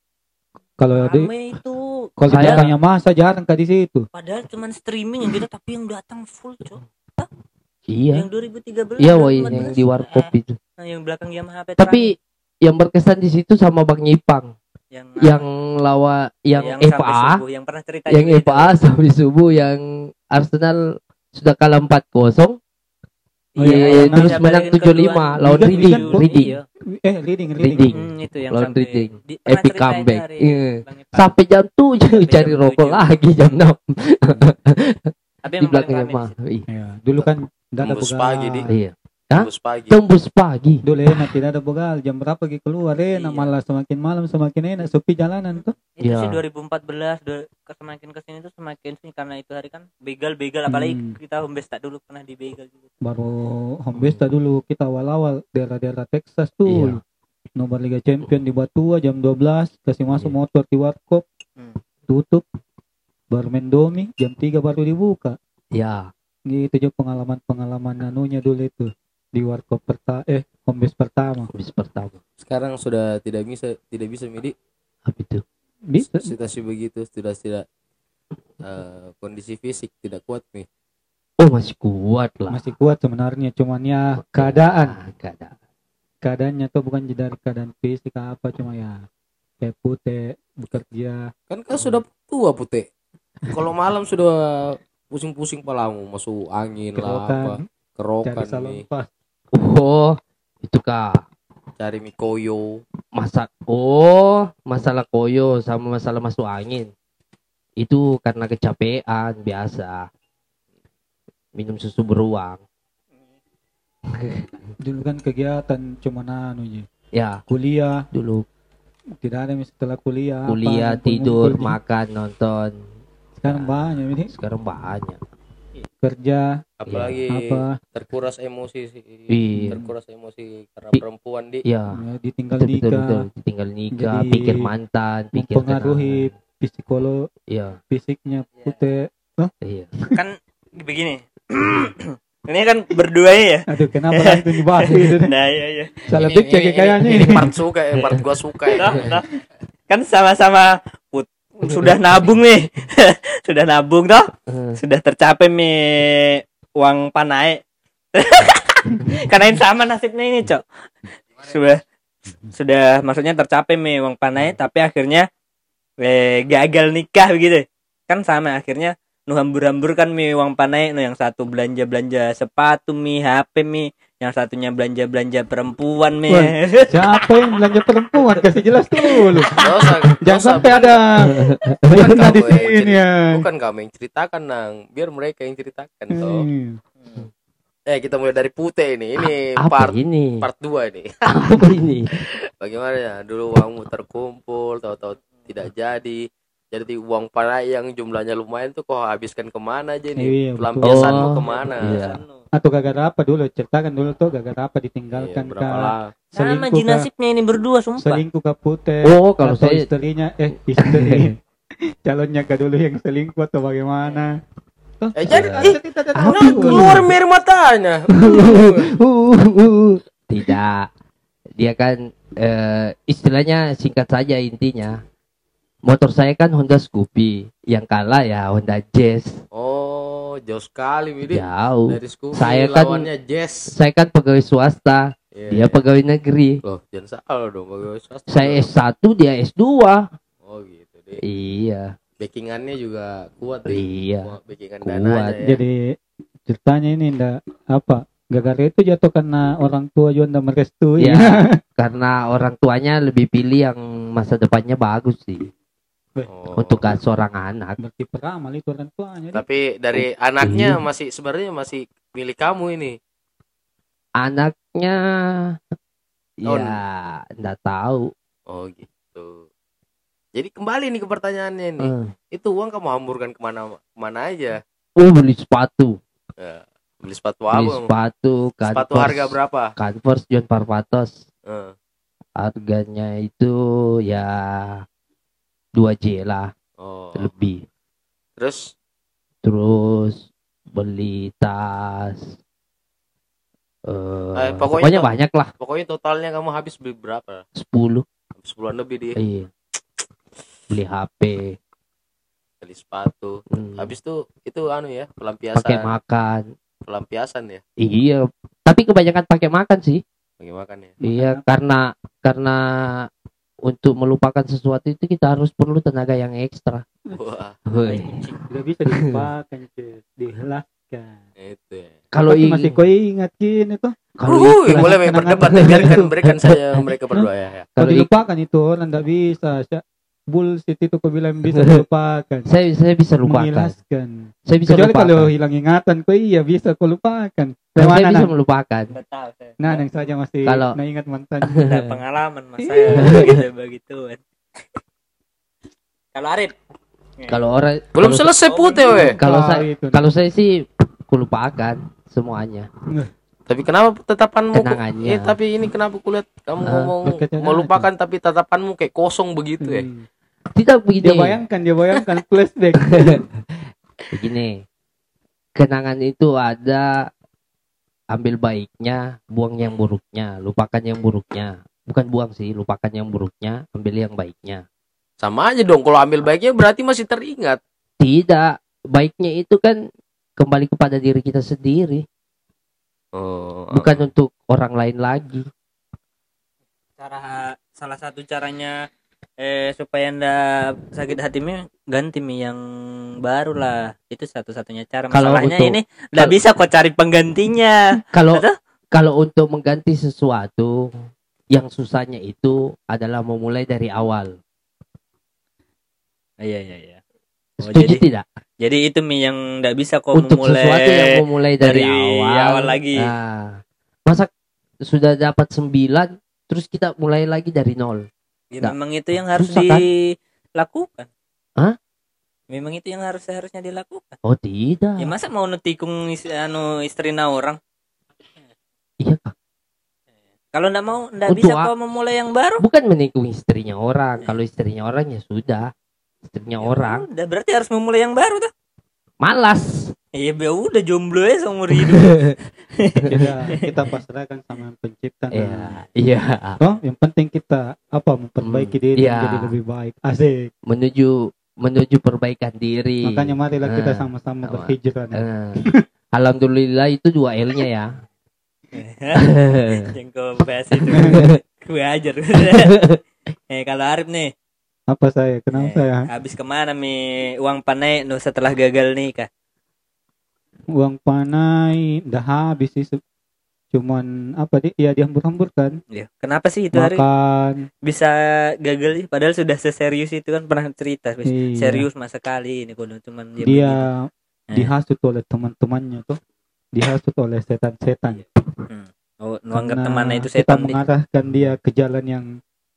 kalau di rame itu. Kalau di Saya- belakangnya masa jarang ke di situ. Padahal cuman streaming yang gitu tapi yang datang full cok iya yang 2013 iya woi 2014. yang di warkop itu Nah, yang belakang Yamaha Petra tapi yang berkesan di situ sama Bang Nyipang yang yang lawa yang, sampai FA subuh, yang pernah cerita yang. FA sampai subuh yang Arsenal sudah kalah 4-0 Oh, Iya, iya, yang terus menang 75 kedua. lawan Liga- Reading, Liga- Reading. Iya. eh leading leading, Reading. Hmm, itu yang Lawan sampai Reading. di, Epic comeback. Iya. Sampai jam 7 Sampai cari rokok 7. lagi jam 6 tapi di belakang situ. Iya. Iya, dulu kan Tembus begal. pagi, Di. Iya. Hah? Tembus pagi Tembus pagi. dulu enak tidak ada begal jam berapa lagi keluar enak Iya. malah semakin malam semakin enak sepi jalanan tuh itu Iya. sih 2014 do- ke- semakin ke sini tuh semakin sih karena itu hari kan begal begal apalagi Hmm. kita home tak dulu pernah di begal juga baru home dah dulu kita awal-awal daerah-daerah Texas tuh Iya. nomor Liga Champion di Batua jam 12 kasih masuk Iya. motor di warkop Hmm. tutup baru main domi jam 3 baru dibuka Ya, gitu aja pengalaman-pengalaman anunya dulu itu di warkop pertama eh home base pertama habis pertama. sekarang sudah tidak bisa tidak bisa midi Apa itu? bisa situasi begitu sudah tidak eh, kondisi fisik tidak kuat nih Oh, masih kuat lah. masih kuat sebenarnya cuman ya keadaan Ah, keadaan. keadaannya tuh bukan dari keadaan fisik apa cuma ya kayak putih bekerja kan kau sudah tua putih kalau malam sudah pusing-pusing palamu masuk angin lah apa kerokan kerokan nih pas Oh, itu kak. cari mikoyo Masak. Oh, masalah koyo sama masalah masuk angin. Itu karena kecapean biasa. Minum susu beruang. dulu kan kegiatan cuma anunya Ya, kuliah dulu tidak ada setelah kuliah apa, kuliah, ngumpul-ngumpul tidur, makan, nonton. Sekarang banyak ini. Sekarang banyak. kerja. Apalagi apa? terkuras emosi sih Iya. terkuras emosi karena perempuan di. Ya, ya, ditinggal betul, betul, nikah. betul. Tinggal nikah, Jadi, pikir mantan, pikir mempengaruhi kenangan. psikolog Iya, fisiknya putih. Iya. kan begini. Ini kan berdua ya. Aduh kenapa langsung dibahas gitu nah iya iya. Salah ini- kayaknya ini, ini. part suka ya part gua suka ya. Nah, nah. kan sama-sama put sudah nabung nih. Sudah nabung toh? Eh, sudah tercapai nih uang panai. Karena ini sama nasibnya ini cok. Sudah sudah maksudnya tercapai nih uang panai tapi akhirnya eh, gagal nikah begitu. Kan sama akhirnya nu hambur-hambur kan mi uang panai nu yang satu belanja belanja sepatu mi HP mi yang satunya belanja belanja perempuan Wah. Siapa yang belanja perempuan? Kasih jelas dulu. dosa Jangan sampai ada bukan di sini ya. bukan kamu yang ceritakan nang biar mereka yang ceritakan toh Hmm. eh kita mulai dari putih ini ini apa part ini part 2 ini apa ini bagaimana ya dulu uangmu terkumpul tahu-tahu tidak jadi jadi uang panai yang jumlahnya lumayan tuh kok habiskan ke mana aja nih Iya, betul. pelampiasanmu Oh, ke mana iya. Atau gara apa dulu? Ceritakan dulu tuh gara apa Iya, ditinggalkan lah sama Selingkuh kah? jinasibnya ini berdua sumpah Selingkuh ke putih. oh kalau atau saya istrinya eh istri calonnya ke dulu yang selingkuh atau bagaimana? Toh, Eh, jadi- kita- kita tidak tahu apa dulu. keluar air matanya tidak dia kan eh, istilahnya singkat saja intinya motor saya kan Honda Scoopy yang kalah ya Honda Jazz oh jauh sekali Widi jauh dari Scoopy Saya kan- lawannya Jazz saya kan pegawai swasta Iya, dia iya. pegawai negeri loh jangan salah dong pegawai swasta saya dong. S1 dia S2 oh gitu deh iya backingannya juga kuat deh iya Wah, backingan Kuat. ya. Jadi ceritanya ini ndak apa? Gara-gara itu jatuh karena orang tua juga ndak merestui. ya karena orang tuanya lebih pilih yang masa depannya bagus sih Oh. untuk kan seorang anak. Berarti peramal itu orang tuanya. tapi dari Oh, anaknya iya. masih sebenarnya masih milik kamu ini. Anaknya Oh, ya enggak tahu. Oh gitu. Jadi kembali nih ke pertanyaannya nih Eh, itu uang kamu hamburkan ke mana ke mana aja? Oh beli sepatu. Ya, beli sepatu beli apa sepatu sepatu Converse- harga berapa? Converse John Parpatos Eh, harganya itu ya 2J lah oh. lebih. Terus? Terus beli tas eh Eh, pokoknya pokoknya, banyak lah. pokoknya totalnya kamu habis beli berapa? 10 sepuluhan lebih dia iya. Beli HP beli sepatu. Hmm, habis tuh itu anu ya pakai pelampiasan makan. Pelampiasan ya? Iya. Tapi kebanyakan pakai makan sih. Bagi makan ya? Iya karena karena untuk melupakan sesuatu itu kita harus perlu tenaga yang ekstra wah Woi. Tidak bisa dilupakan, cuy. Dihelaskan. itu ya kalau ing- masih kau ingat kini tuh. kalau main kenangan. berdebat biarkan berikan saja mereka berdua ya, ya. Kalau dilupakan itu orang tidak bisa. Bullshit itu kau bilang bisa dilupakan. saya saya bisa lupakan Mengilaskan. saya bisa Kecuali lupakan kalau hilang ingatan kau iya bisa kau lupakan. saya Mana bisa nah? melupakan tahu saya. Nah, yang saja masih Kalau- nah ingat mantan. Ada pengalaman mas saya begitu begituan kalau Arif kalau orang belum kalau- selesai putih kalau saya kalau saya sih kulupakan semuanya tapi kenapa tatapanmu Kenangannya. eh, tapi ini kenapa kulihat kamu Ah, ngomong melupakan tapi tatapanmu kayak kosong begitu ya Hmm. tidak begini Dia bayangkan, dia bayangkan flashback. begini kenangan itu ada ambil baiknya buang yang buruknya lupakan yang buruknya. Bukan buang sih lupakan yang buruknya ambil yang baiknya. Sama aja dong kalau ambil baiknya berarti masih teringat. Tidak baiknya itu kan kembali kepada diri kita sendiri oh bukan untuk orang lain lagi. Cara salah satu caranya eh supaya ndak sakit hatinya ganti mi yang baru lah. Itu satu-satunya cara. Kalau masalahnya untuk- ini nggak bisa kok cari penggantinya. Kalau kalau untuk mengganti sesuatu yang susahnya itu adalah memulai dari awal. Iya iya iya Oh, setuju jadi- tidak? jadi itu mi yang nggak bisa kok untuk memulai sesuatu yang memulai dari, dari awal, awal lagi. Nah, masa sudah dapat sembilan terus kita mulai lagi dari nol? Ya, Nggak. memang itu yang harus Susah, kan? dilakukan. Hah? memang itu yang harus seharusnya dilakukan. Oh tidak. Ya masa mau nutikung is- anu istrina orang? Iya Kak. kalau ndak mau ndak Untuk bisa kok memulai yang baru. Bukan menikung istrinya orang. Kalau istrinya orang ya sudah istrinya Ya orang udah berarti harus memulai yang baru tuh malas iya ya udah jomblo ya seumur hidup kita kita pasrahkan sama yang pencipta iya iya Oh, yang penting kita apa memperbaiki Hmm, diri iya. menjadi lebih baik. Asik. menuju menuju perbaikan diri Makanya marilah kita Ah, sama-sama sama. berhijrah. nah. Eh, alhamdulillah itu dua L nya ya yang kau bahas itu gue ajar eh kalau Arif nih Apa saya? Kenapa Eh, saya? Habis ke mana mi uang panai no setelah gagal nikah? Uang panai dah habis sih. Cuman apa dia? Ya dihambur-hamburkan. Iya. Kenapa sih itu hari Makan. bisa gagal sih? Padahal sudah seserius itu kan pernah cerita. Iya. Serius masa kali ini kudu cuman dia, Dia Eh. dihasut oleh teman-temannya tuh. Dihasut oleh setan-setan. begini. Oh, anggap Karena temannya itu kita setan deh. mengarahkan dia ke jalan yang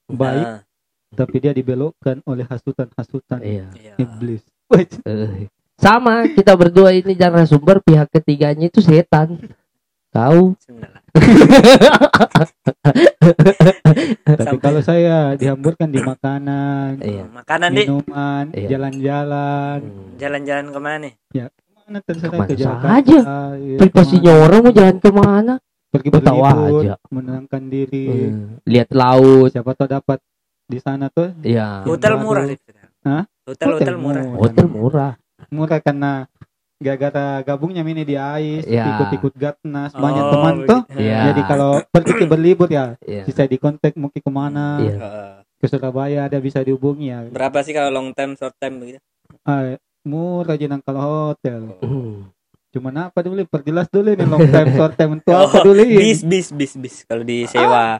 baik, Ah, tapi dia dibelokkan oleh hasutan-hasutan Iya. iblis. Eh, sama kita berdua ini narasumber pihak ketiganya itu setan. Tahu? Tapi kalau saya dihamburkan di makanan, Iya. Makanan minuman, Iya. jalan-jalan, Hmm. Jalan-jalan ke mana nih? mana terserah Ke mana ke saja. ya, Privasinya ke mana. orang mau jalan ke mana? pergi berlibur, aja. menenangkan diri. Hmm. Lihat laut. Siapa tahu dapat di sana tuh Iya. Hotel murah sih. Hah? Hotel hotel murah. Hotel murah. Murah karena gara-gara gabungnya ini di AIS, Ya. ikut-ikut gatnas, banyak Oh, teman tuh. begitu. Iya. Jadi kalau pergi ke berlibur ya, Iya. bisa di kontak mau ke ke mana, Iya. Heeh. ke Surabaya ada bisa dihubungi ya. Berapa sih kalau long time short time begitu? Ah, murah jenang kalau hotel. Hmm. Cuman apa dulu? Perjelas dulu nih long time short time untuk apa dulu? Bis bis bis bis kalau disewa.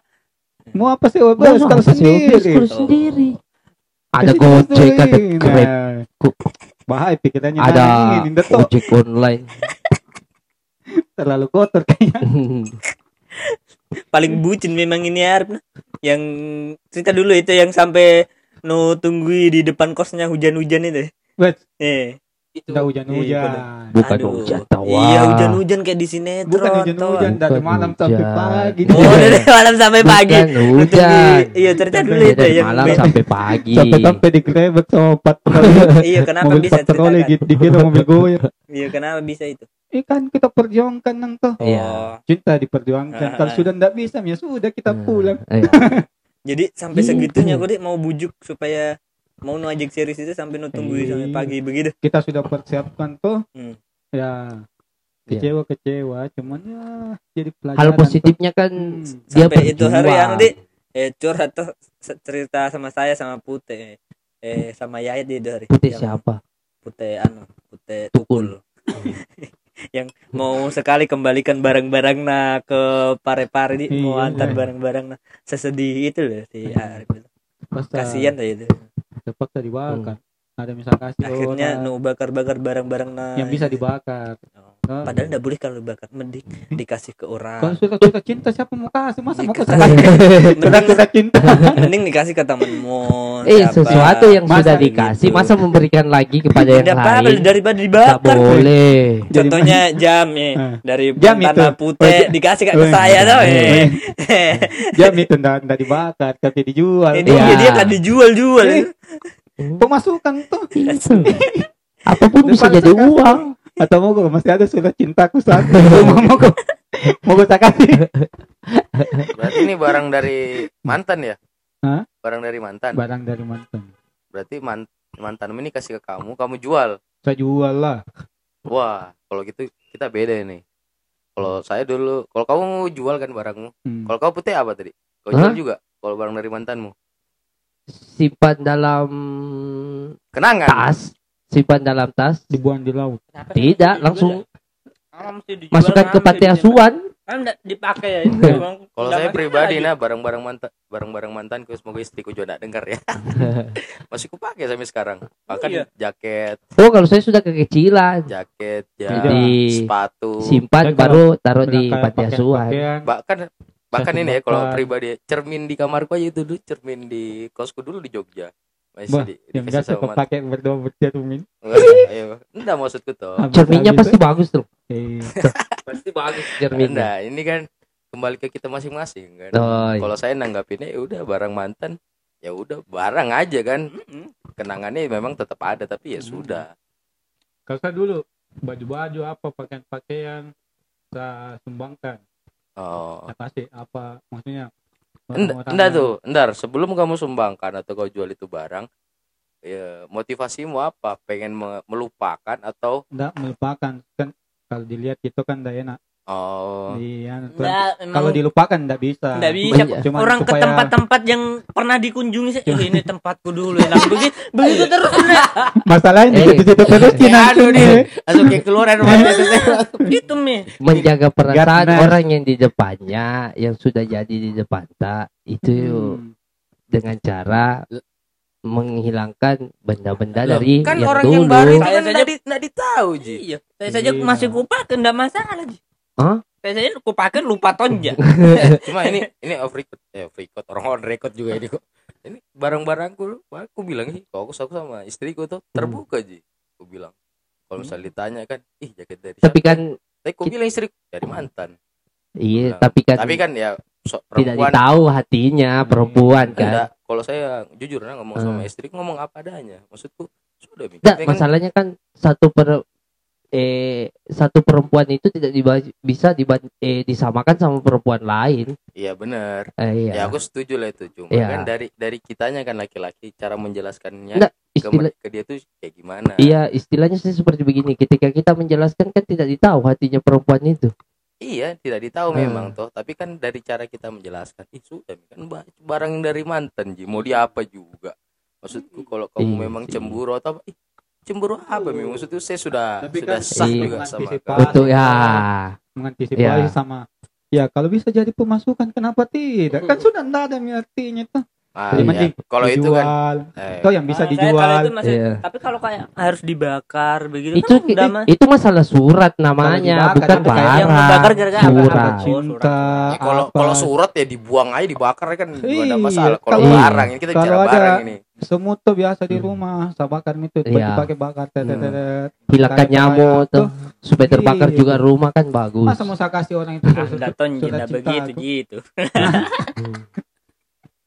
Mau apa sih? Oh, Masa kalau sih, sendiri. Kalau sendiri. Ada Gojek, ada. Grab, Nah, Bahaya pikirannya ada nah, ini Ndak tuh ojek online. terlalu kotor kayaknya. Paling bucin memang ini Arif. nah. Yang cerita dulu itu yang sampai no tunggu di depan kosnya hujan-hujan itu. Wes, Eh. Udah hujan-hujan. Bukan Aduh. hujan tawa. Iya hujan-hujan kayak di sinetron. Bukan hujan-hujan dari malam sampai pagi. Oh dari malam sampai pagi. Bukan hujan. Iya cerita dulu Iya, itu Dari yang malam sampai pagi. Sampai sampai digrebek sama patroli. Iya kenapa mobil bisa patroli gitu dikira mobil goyang. Iya kenapa bisa itu? Ikan kita perjuangkan nang tuh. Iya. Cinta diperjuangkan. Kalau sudah ndak bisa ya sudah kita pulang. Iya. Jadi sampai Gitu. segitunya gue mau bujuk supaya mau nu ajak series itu sampai nu tungguin sampai Eh. pagi begitu. Kita sudah persiapkan tuh. Hmm. Ya Iya. kecewa-kecewa cuman ya jadi pelajaran. Hal positifnya kan Hmm. dia sampai itu hari anu di eh curhat tuh cerita sama saya sama Pute eh sama Yayat di hari. Putih Yang siapa? Pute anu Pute Tukul. yang mau sekali kembalikan barang-barang nah ke pare-pare di mau Iya. antar barang-barang nah sesedih itu loh si Arif Kasihan tuh itu. Terpaksa dibakar. Ada misal kasih Akhirnya nu bakar-bakar barang-barang nah yang bisa dibakar. Oh. Nah, Padahal enggak boleh kalau bakar, mending dikasih ke Kalau orang. sudah sudah cinta siapa mau kasih? Masa mau kasih? Mending, sudah cinta. mending dikasih ke temanmu. Eh siapa. sesuatu yang Masa sudah gitu? dikasih masa memberikan lagi kepada yang tidak lain daripada dibakar. boleh Jadi- Contohnya jam ya dari Jam tanah putih Oh, dikasih ke saya tuh. eh. Jam itu ndak dibakar tapi dijual. Ini Iya. dia, dia kan dijual-jual. Eh. Pemasukan tuh Itu. apa pun bisa jadi sekali. uang atau mau gue masih ada surat cintaku satu mau mau gue mau gue kasih Berarti ini barang dari mantan ya? Hah? Barang dari mantan. barang dari mantan Berarti man mantanmu ini kasih ke kamu, kamu jual. saya jual lah Wah, kalau gitu kita beda ini. Kalau saya dulu, kalau kamu jual kan barangmu. Hmm. Kalau kau putih apa tadi? Kau jual juga? Kalau barang dari mantanmu. Simpan dalam Kenangan. tas. Simpan dalam tas. Dibuang di laut. Tidak langsung masukkan ke panti asuhan. Kan enggak dipakai ya. Kalau saya pribadi nah barang-barang mantan barang-barang mantanku semoga istriku juga tidak dengar ya. Masih kupakai sampai sekarang. Bahkan iya. jaket, oh kalau saya sudah kekecilan. Jaket, ya, Jadi, sepatu. simpan baru taruh di panti asuhan. Bahkan bahkan ini ya kalau pribadi cermin di kamarku aja itu dulu cermin di kosku dulu di Jogja. Masih Bah, di, yang kau mantan. pakai berdua bercermin Ayo, enggak maksudku tuh. Cerminnya pasti itu, bagus tuh Pasti bagus. cerminnya Nah, ini kan kembali ke kita masing-masing kan. Oh, iya. Kalau saya nanggapinnya ya udah barang mantan, ya udah barang aja kan. Kenangannya memang tetap ada tapi ya Hmm. sudah. kalau saya dulu baju-baju apa pakaian-pakaian saya sumbangkan Oh. saya kasih apa maksudnya Enggak, orang-orang enggak tuh, entar sebelum kamu sumbangkan atau kau jual itu barang, ya motivasimu apa? Pengen me- melupakan atau enggak melupakan kan kalau dilihat itu kan enggak enak Oh. Iya. Kalau dilupakan enggak bisa. nggak bisa. Iya. Cuma Orang ke supaya- tempat-tempat yang pernah dikunjungi sih. "Eh, ini tempatku dulu enak begitu. Begitu terus. Nek. Masalahnya Eh. di situ terus Ya, nanti aduh nih. nih. Langsung kayak keluaran Itu mi. menjaga perasaan orang yang di depannya yang sudah jadi di depan tak itu Hmm. dengan cara menghilangkan benda-benda dari kan yang orang dulu. yang baru itu Saya kan di- nggak ditahu Ji. Iya. Saya saja Iya. masih kupakai enggak masalah. Ji. Hah? Saya saja kupakai lupa tonja. Cuma ini ini off record, eh off record, orang on record juga ini kok. Ini barang-barangku, aku bilang sih, kalau aku aku sama istriku tuh terbuka Ji. Aku bilang, kalau misalnya ditanya kan, ih jaket dari tapi siapa? kan Tapi aku bilang istriku dari mantan. iya Bilang. tapi kan Tapi kan ya so, tidak perempuan ditahu hatinya perempuan kan Enggak, kalau saya jujur nah, ngomong sama Hmm. istri ngomong apa adanya. Maksudku sudah Mi. Nggak, Kita kan- masalahnya kan satu per eh satu perempuan itu tidak diba- bisa diba- eh, disamakan sama perempuan lain. Iya benar. Eh, Ya iya. aku setuju lah itu cuma Iya. kan dari dari kitanya kan laki-laki cara menjelaskannya Nggak, ke, istilah ke dia tuh kayak gimana. Iya, istilahnya sih seperti begini. Ketika kita menjelaskan kan tidak ditahu hatinya perempuan itu. Iya, tidak ditahu Hmm. memang toh, tapi kan dari cara kita menjelaskan, Mi, kan ba- barang dari mantan Ji, mau dia apa juga. Maksudku kalau kamu Iya memang cemburu atau apa, ih cemburu apa Mi? Maksudku saya sudah Tapi sudah kan sah Iya. juga sama. Betul ya. mengantisipasi Iya. sama ya kalau bisa jadi pemasukan kenapa tidak kan sudah enggak ada artinya tuh Ah, iya. Kalau itu kan dijual eh, Toh yang bisa saya kalau dijual itu masih- Iya. Tapi kalau kayak harus dibakar begitu Itu kan udah mah. itu masalah surat namanya, dibakar, bukan itu kayak barang. yang dibakar gara-gara apa? surat. Apa? cinta Ya, kalau apa. kalau surat ya dibuang aja dibakar kan Iya, ada masalah. Kalau barang ini kita kalau bicara barang ini. semut tuh biasa di rumah saya bakar itu Iya. pakai bakar tet, tet, Hmm. tet. Hilangkan nyamuk tuh supaya terbakar Iya. juga rumah kan bagus. masa mau saya kasih orang itu surat- enggak enggak cinta begitu gitu.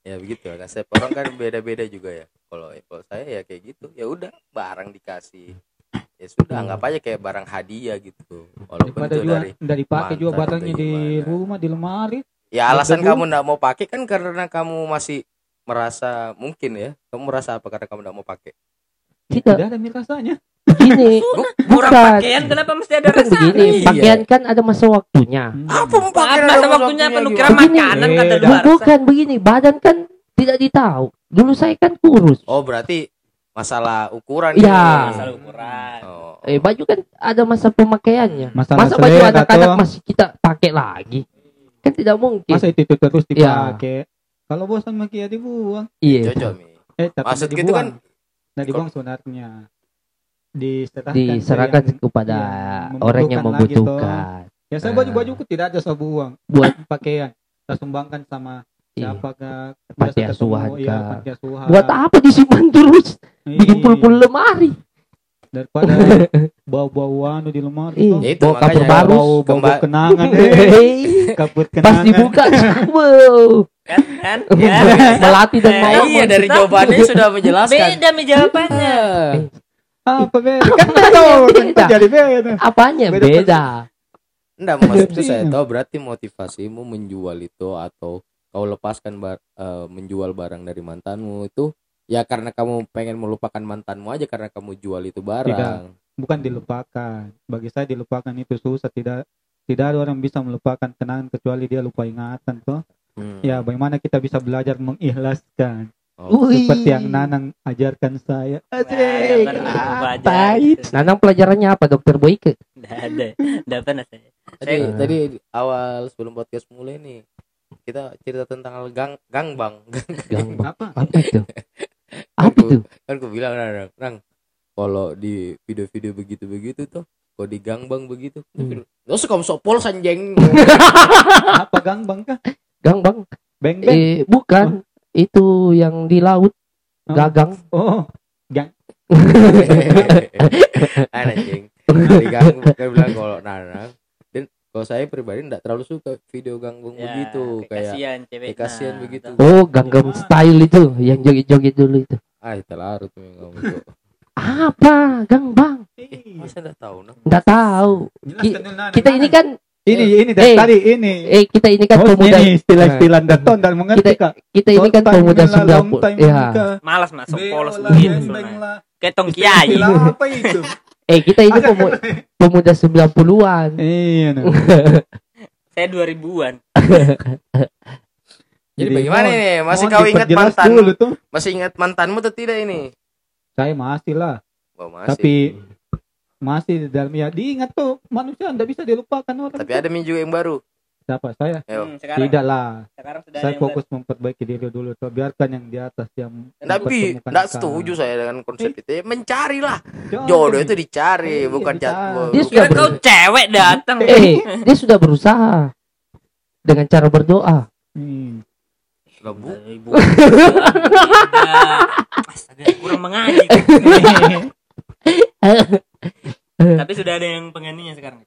Hmm. Ya begitu. Setiap orang kan beda-beda juga ya. Kalau kalau saya ya kayak gitu. Ya udah barang dikasih. Ya sudah anggap aja kayak barang hadiah gitu. Walaupun daripada itu juga dari dari pakai juga barangnya di rumah di lemari Ya alasan kamu nggak mau pakai kan karena kamu masih merasa mungkin ya. Kamu merasa apa karena kamu nggak mau pakai? Tidak, tidak ada rasanya begini. Kurang Bukan. pakaian kenapa mesti ada rasa? begini, pakaian kan ada masa waktunya. Apa mau Maaf, pakai masa waktunya apa lu kira makanan kata Beda. luar? Bukan begini, badan kan tidak ditahu. Dulu saya kan kurus. Oh berarti masalah ukuran Iya. ini. Masalah ukuran. Oh. Eh baju kan ada masa pemakaiannya. Masalah Masa baju anak-anak toh. masih kita pakai lagi? Kan tidak mungkin. masa itu, itu terus Iya. dipakai kalau bosan maki ya dibuang Iya. Cocok eh tapi Maksud nggak gitu kan- dibuang. Nggak dibuang sebenarnya diserahkan Diserahkan yang- kepada yang orang yang membutuhkan membutuhkan. ya saya Ah. baju bajuku tidak ada saya buang Buat pakaian saya sumbangkan sama iya. siapa ke Panti asuhan iya, panti asuhan Buat apa disimpan terus? Iya. Bikin pul-pul lemari. daripada bau-bau anu di lemari Iya. Ya itu Bawa kapur baru. bau bau, bau kenangan eh. Kapur Pas kenangan dibuka, wow. Kan? Kan? Melati dan Eh, mau. iya dari jawabannya sudah menjelaskan. Beda mi jawabannya. Apa beda kan beda kan Beda. jadi beda Apanya Beda beda? Enggak maksud itu saya Iya. tahu berarti motivasimu menjual itu atau kau lepaskan bar- eh, menjual barang dari mantanmu itu ya karena kamu pengen melupakan mantanmu aja karena kamu jual itu barang. bukan dilupakan bagi saya dilupakan itu susah tidak tidak ada orang bisa melupakan kenangan kecuali dia lupa ingatan toh Hmm. ya bagaimana kita bisa belajar mengikhlaskan Oh, seperti yang Nanang ajarkan saya Asik. Nah, Pahit. Nanang pelajarannya apa, Dokter Boyke? Enggak ada. Enggak pernah saya. Tadi, tadi di awal sebelum podcast mulai nih kita cerita tentang hal gang gangbang. Gang apa apa itu? Apa itu? kan aku bilang Rang, Rang, kalau di video-video begitu-begitu tuh kalau di gangbang begitu Hmm. lo suka sok pol sanjeng apa gangbang kah Gang bang? beng beng Eh, bukan. Itu yang di laut. Oh. Gagang. oh gang anjing gangbang dia bilang kalau Narang dan kalau saya pribadi enggak terlalu suka video gangbang Ya, begitu kayak kasihan cewek. kasihan Nah, begitu. Oh, Gangnam Style itu. Yang joget-joget dulu itu. ah itu larut nih kamu tuh Apa? Gang bang? masa enggak tahu nah Nggak tahu. Nanang. Kita ini kan, ini ini dari Eh. tadi ini eh kita ini kan Oh, pemuda. ini istilah-istilah daton dan mengerti kak Kita ini kan pemuda lah, long 90. time Ya. Malas masuk Beo polos lah, begitu. beng Nah. lah. Kayak tong kiai. Apa itu Eh kita ini pemu- pemuda 90-an. Iya, nah. Saya 2000-an. Jadi bagaimana ini? Masih kau ingat mantan? dulu tuh. Masih ingat mantanmu atau tidak ini? Saya masih lah, Oh, masih. tapi masih di dalam ya diingat tuh manusia tidak bisa dilupakan orang. Tapi tuh. ada juga yang baru. siapa saya? Hmm, sekarang, Tidak lah. sekarang sudah Saya fokus memperbaiki diri dulu. Tuh. Biarkan yang di atas yang Tapi tidak setuju saya dengan konsep itu. Ya, Mencarilah. Jangan. Jodoh itu dicari, Iya, bukan jadwal. Dia baru. sudah kau cewek datang. eh dia sudah berusaha dengan cara berdoa. Hmm. Ibu. Astaga, kurang mengaji. Tapi sudah ada yang penggantinya sekarang.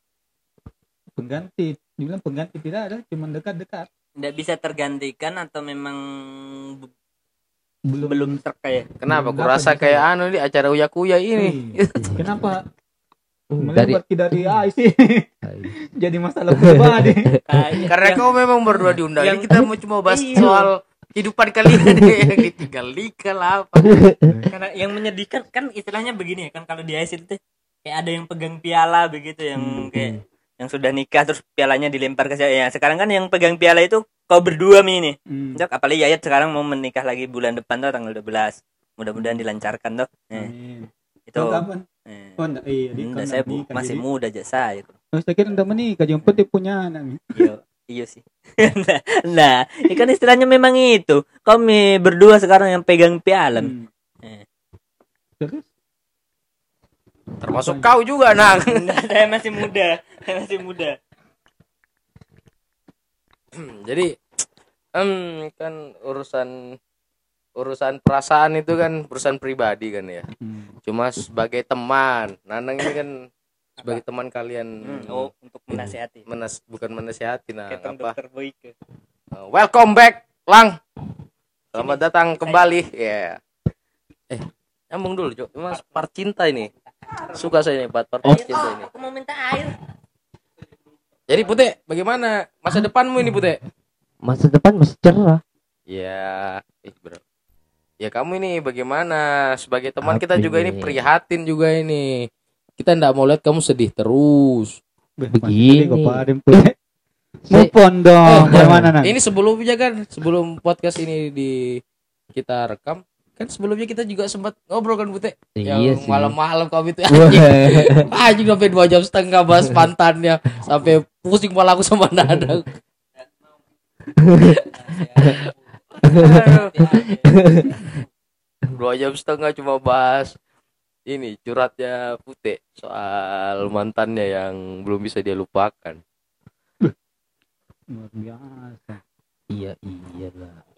Pengganti. Dibilang pengganti tidak ada, cuma dekat-dekat. Tidak bisa tergantikan atau memang Belum. belum terkaya. Kenapa? Belum Kurasa dapat kayak bisa. anu di acara Uya Kuya ini. Iya. Kenapa Dari di AI sih? Jadi masalah pribadi. Karena yang- kau memang berdua diundang. yang- Ini kita mau cuma bahas Iya. soal kehidupan kalian yang ditinggal nikah lah apa. karena yang menyedihkan kan istilahnya begini ya kan kalau di IC itu kayak ada yang pegang piala begitu yang Hmm. kayak yang sudah nikah terus pialanya dilempar ke saya. Ya, sekarang kan yang pegang piala itu kau berdua mi ini. Hmm. Cok, apalagi Yayat sekarang mau menikah lagi bulan depan tuh tanggal 12. Mudah-mudahan dilancarkan tuh. Eh, Amin. itu kapan? eh, Oh, enggak, iya, dia enggak, kan saya enggak bu- nikah, masih jadi- muda aja saya. Oh, saya kira udah menikah, yang penting punya anak. Iya, iya sih. nah, nah, ini kan istilahnya memang itu. Kami berdua sekarang yang pegang piala. Hmm. Eh. Terus? Termasuk kau juga, Nang. Enggak, saya masih muda. Saya masih muda. Jadi em kan urusan urusan perasaan itu kan urusan pribadi kan ya. Hmm. Cuma sebagai teman, Nanang ini kan sebagai teman kalian Hmm, oh, untuk menasihati. menas bukan menasehati nah Ketong apa dokter Boyke. Uh, welcome back Lang selamat datang kembali ya eh nyambung dulu cok mas part cinta ini suka saya nih part part cinta ini. Aku mau minta air. jadi Pute bagaimana? Masa depanmu ini Pute? Masa depan masih cerah. ya eh bro. Ya kamu ini bagaimana? Sebagai teman kita Apa juga ini ini? prihatin juga ini. Kita ndak mau lihat kamu sedih terus. Begini. Pak Saya- Move on dong. Eh, ini sebelumnya kan? Sebelum podcast ini di kita rekam kan sebelumnya kita juga sempat ngobrol kan Pute Iya yang malam-malam kau itu Wah, anjing sampai dua jam setengah bahas pantannya. Sampai pusing malah aku sama Dadang. Dua jam setengah cuma bahas ini curhatnya Pute soal mantannya yang belum bisa dia lupakan. Luar biasa. iya iya lah.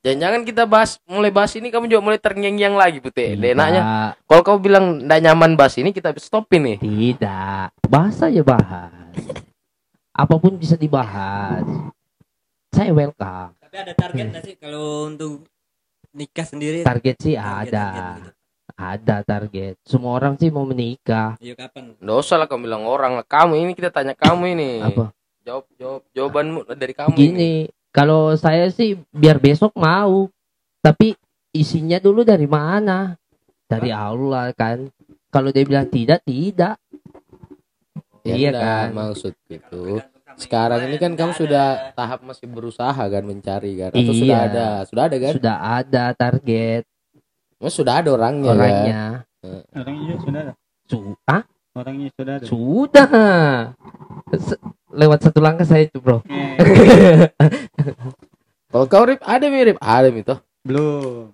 Jangan-jangan kita bahas mulai bahas ini kamu juga mulai terngiang-ngiang lagi Pute enaknya Tidak, kalau kau bilang ndak nyaman bahas ini kita stopin nih tidak. Bahas aja bahas. Apa pun bisa dibahas. Saya welcome. Tapi ada target nggak sih kalau untuk nikah sendiri? Target sih Target, ada. target gitu. Ada target. Semua orang sih mau menikah. Iya kapan? nggak usah lah kamu bilang orang lah kamu ini kita tanya kamu ini Apa? jawab jawab jawabanmu dari kamu ini. Kalau saya sih biar besok mau. Tapi isinya dulu dari mana? Dari Allah kan. Kalau dia bilang tidak, tidak. Ya Iya enggak, kan? maksud gitu sekarang ini kan kamu sudah tahap masih berusaha kan mencari kan atau sudah Iya. ada sudah ada kan Sudah ada target Mas sudah ada orangnya kan? orangnya. Orangnya sudah ada. Su- ah? Orangnya sudah ada. Sudah. Lewat satu langkah saya itu, Bro. kalau kau rip ada mirip ada itu Belum.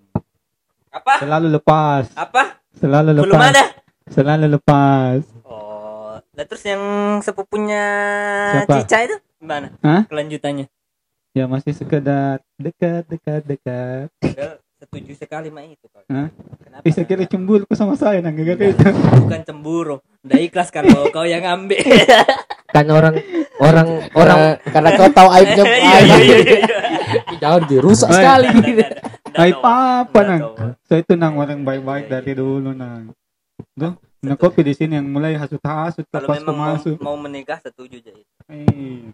Apa? Selalu lepas. Apa? Selalu lepas. Belum ada. Selalu lepas. Oh, lah terus yang sepupunya Siapa? Cica itu gimana? Hah? Kelanjutannya. Ya masih sekedar dekat, dekat, dekat. Setuju sekali mah itu. Hah? Kenapa? Saya kira cemburu sama saya nang gak kayak itu. Bukan cemburu. Udah ikhlas kalau kau yang ambil. Kan orang orang orang karena, karena kau tahu aibnya Iya, iya, aib. iya, iya. jangan dirusak sekali Aib apa nang? Saya itu nang orang baik-baik dari dulu nang. Tuh, nah kopi di sini yang mulai hasut-hasut Kalau pas memang mau, masuk. mau menikah setuju jadi. Eh,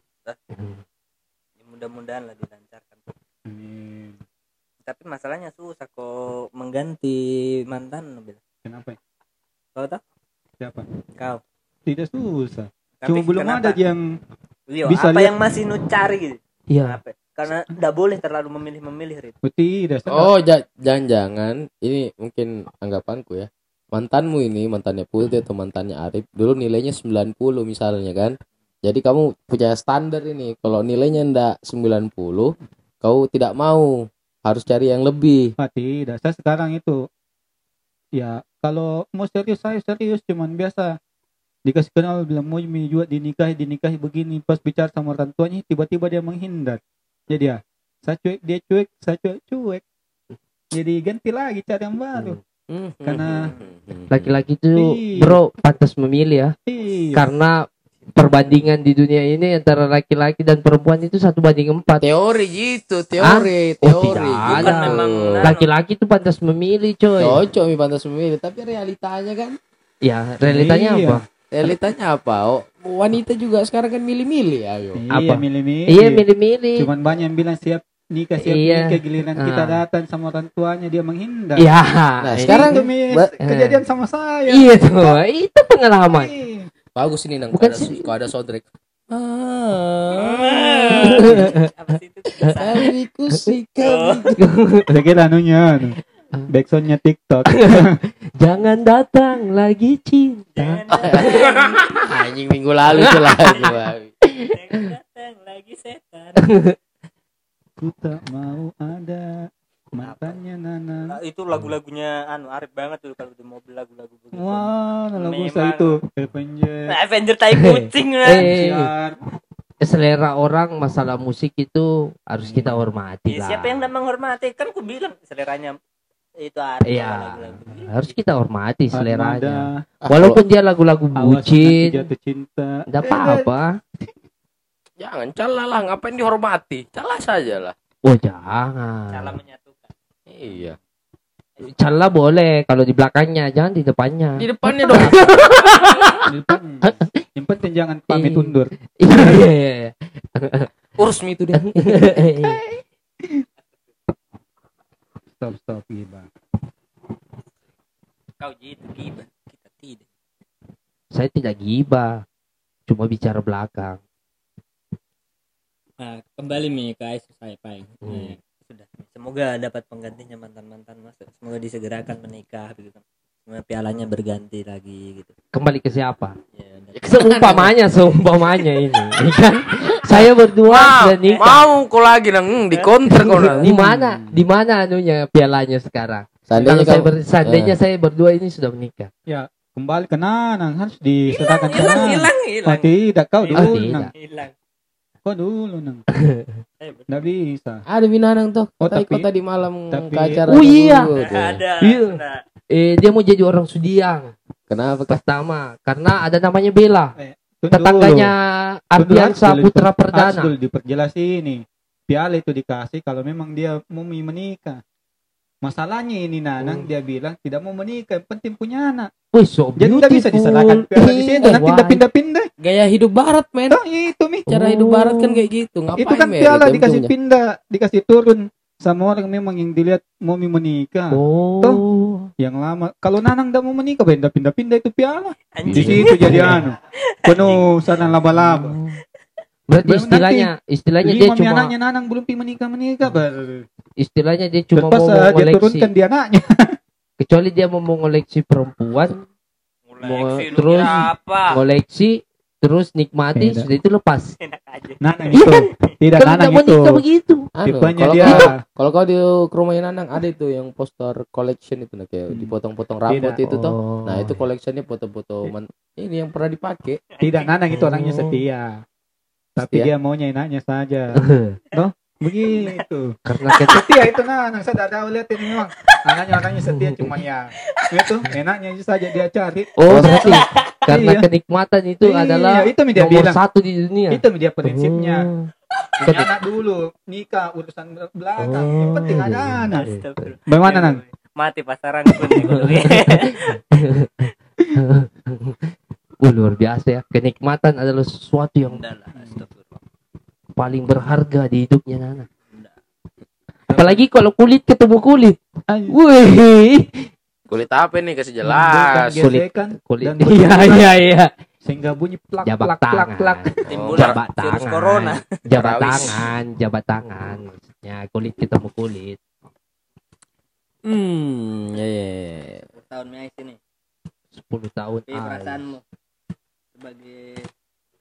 Ya, mudah-mudahan lah dilancarkan. amin. Tapi masalahnya susah kok mengganti mantan. Bil. Kenapa? kau tidak susah Tapi cuma belum kenapa? ada yang Iya, bisa apa lihat- yang masih nu cari gitu Iya. Apa? karena tidak boleh terlalu memilih-memilih Rit. oh, tidak Oh, ja- jangan-jangan ini mungkin anggapanku ya. Mantanmu ini, mantannya Putih atau mantannya Arif, dulu nilainya 90 misalnya kan. Jadi kamu punya standar ini. Kalau nilainya ndak 90, kau tidak mau, harus cari yang lebih. Ah, tidak saya sekarang itu ya kalau mau serius saya serius cuman biasa dikasih kenal bilang mau juga dinikahi dinikahi begini pas bicara sama orang tuanya tiba-tiba dia menghindar jadi ya saya cuek dia cuek saya cuek cuek jadi ganti lagi cari yang baru Hmm. Karena- Laki-laki itu Iya. bro pantas memilih ya. iya Karena perbandingan di dunia ini antara laki-laki dan perempuan itu satu banding empat. teori gitu, teori, Oh, teori. tidak gitu. ada. memang Laki-laki itu pantas memilih coy. Cocok mi pantas memilih, tapi realitanya kan Ya realitanya Iya. apa? realitanya apa? Oh, wanita juga sekarang kan milih-milih ayo. iya Apa? milih-milih Iya milih-milih. cuman banyak yang bilang siap nikah siap Iya. nikah giliran kita Ah. datang sama orang tuanya dia menghindar Iya. Nah, sekarang- itu Mi, ba- kejadian sama saya Iya tuh, itu pengalaman. Iya. Bagus ini nang Bukan kalau ada, sih. kalau ada soundtrack. apa sih kira anunya anu, backsoundnya TikTok Jangan datang lagi cinta. Anjing minggu lalu itu lagi. Bang. datang lagi setan ku tak mau ada mantannya Nana Nah, itu lagu-lagunya anu Arif banget tuh kalau di mobil lagu-lagu begitu wah lagu saya itu Avenger Nah, Avenger tai kucing lah. Eh, Siar. selera orang masalah musik itu harus kita hormati Ya, lah. siapa yang tidak menghormati? Kan ku bilang seleranya itu Arif Iya, gitu. harus kita hormati Armada, seleranya. Ah, Walaupun dia lagu-lagu bucin, jatuh cinta enggak apa-apa. Jangan calah lah, ngapain dihormati? Calah saja lah. Oh, jangan. Menyatukan. Iya. Cala boleh kalau di belakangnya, jangan di depannya. Di depannya dong. Di depan. yang penting jangan pamit Iya. undur Iya, iya, iya. Urus mi itu dia. stop stop gila Kau gitu gibah, kita tidak. Saya tidak gibah, cuma bicara belakang. Nah, kembali nih ke ISIS saya Pai. Hmm. Nah, sudah. Semoga dapat penggantinya mantan-mantan Mas. Semoga disegerakan menikah begitu. Semoga pialanya berganti lagi gitu. Kembali ke siapa? Ya, dan- Seumpamanya, seumpamanya ini. ya kan? Saya berdua sudah nikah. Mau kau lagi nang hmm, di counter kau nang. Di mana? Di mana anunya pialanya sekarang? Seandainya Kalau saya ber- seandainya saya berdua ini sudah menikah. kembali ke Nanang harus diserahkan ke hilang, hilang, oh, hilang. tidak kau dulu Hilang. Kau dulu Nang ber- tidak bisa ada binanang tuh. Oh, Kota tapi- tadi malam tapi- ke acara. Oh, iya. dulu tuh. Ada. Iya. Nah, Eh dia mau jadi orang Sudiang Kenapa pertama karena ada namanya Bella, Tunggu tetangganya. Ardiansa Putra harus Perdana. dulu diperjelas ini piala itu dikasih kalau memang dia mau menikah masalahnya ini Nanang Hmm. dia bilang tidak mau menikah yang penting punya anak Wih, so jadi tidak bisa diserahkan piala di situ nanti pindah-pindah Gaya hidup barat, men. Nah, itu mi Cara hidup barat kan kayak gitu. Ngapain itu kan piala Itu dikasih untungnya. pindah dikasih turun sama orang memang yang dilihat mau menikah Oh. yang lama kalau Nanang tidak mau menikah pindah pindah pindah itu piala di anjing. situ jadi anu penuh sana laba-laba Berarti istilahnya istilahnya dia lima cuma anaknya Nanang belum pi menikah menikah baru istilahnya dia cuma Terpas mau dia mengoleksi turunkan di anaknya kecuali dia mau mengoleksi perempuan, Mulai Mau- terus- apa? koleksi terus nikmati Beda. sudah itu lepas. Enak aja. Nanang Iya itu kan? tidak Kalau Nanang itu nikah begitu. Tipenya kalau dia kalau kau di rumahnya Nanang ada itu yang poster collection itu nah, kayak Hmm. dipotong-potong rambut Tidak. itu toh. Oh. Nah, itu collectionnya foto-foto ini yang pernah dipakai. tidak Nanang itu orangnya Oh. setia tapi Setia? dia maunya enaknya saja begitu. Karena kita setia itu Nanang saya tidak tahu lihat ini memang. Anaknya orangnya setia cuma ya itu enaknya saja dia cari. Oh, berarti karena Iya. kenikmatan itu Iya, adalah itu dia nomor bilang. satu di dunia. itu dia prinsipnya. Oh. punya anak dulu nikah urusan belakang. Yang penting ada anak. Bagaimana Nang Mati pasaran pun Wah, luar biasa ya. Kenikmatan adalah sesuatu yang Udah lah, astagfirullah. Paling berharga di hidupnya. Nana. Apalagi kalau kulit ketemu kulit. Wih, Kulit apa nih kasih jelas. Kulit- gesekan kulit. iya iya iya. Sehingga bunyi plak jabat plak plak tangan. plak. Timbul jabat virus tangan. corona. jabat tangan jabat tangan. Maksudnya kulit ketemu kulit. Hmm, ya ya. Tahun Mei ini. 10 tahun. Jadi perasaanmu sebagai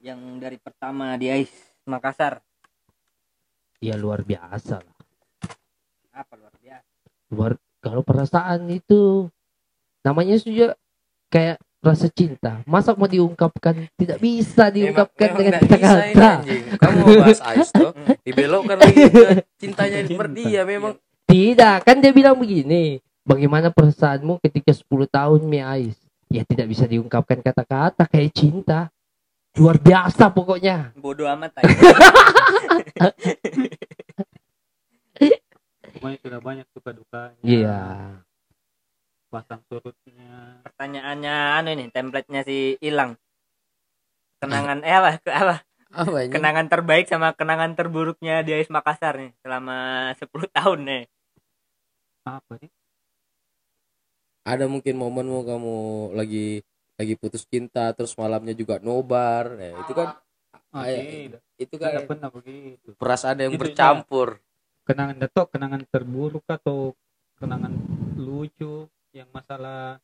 yang dari pertama di AIS Makassar. Ya luar biasa lah. Apa luar biasa? Luar kalau perasaan itu namanya sudah kayak rasa cinta. Masa mau diungkapkan? Tidak bisa diungkapkan dengan bisa ini, kata-kata anjing. Kamu mau bahas Ais tuh, dibelokkan lagi cintanya seperti dia memang. tidak kan dia bilang begini bagaimana perasaanmu ketika 10 tahun mi Ais? Ya tidak bisa diungkapkan kata-kata kayak cinta luar biasa pokoknya. Bodoh amat aja Pokoknya sudah banyak suka dukanya iya. Pasang surutnya. Pertanyaannya anu ini template-nya si hilang kenangan eh apa? Ke apa? Apa ini? kenangan terbaik sama kenangan terburuknya di AIS Makassar nih selama 10 tahun nih. Apa nih Ada mungkin momenmu kamu lagi lagi putus cinta terus malamnya juga nobar. Nah, itu kan ah, tidak itu tidak kan pernah begitu perasaan yang bercampur. kenangan datok kenangan terburuk atau kenangan lucu yang masalah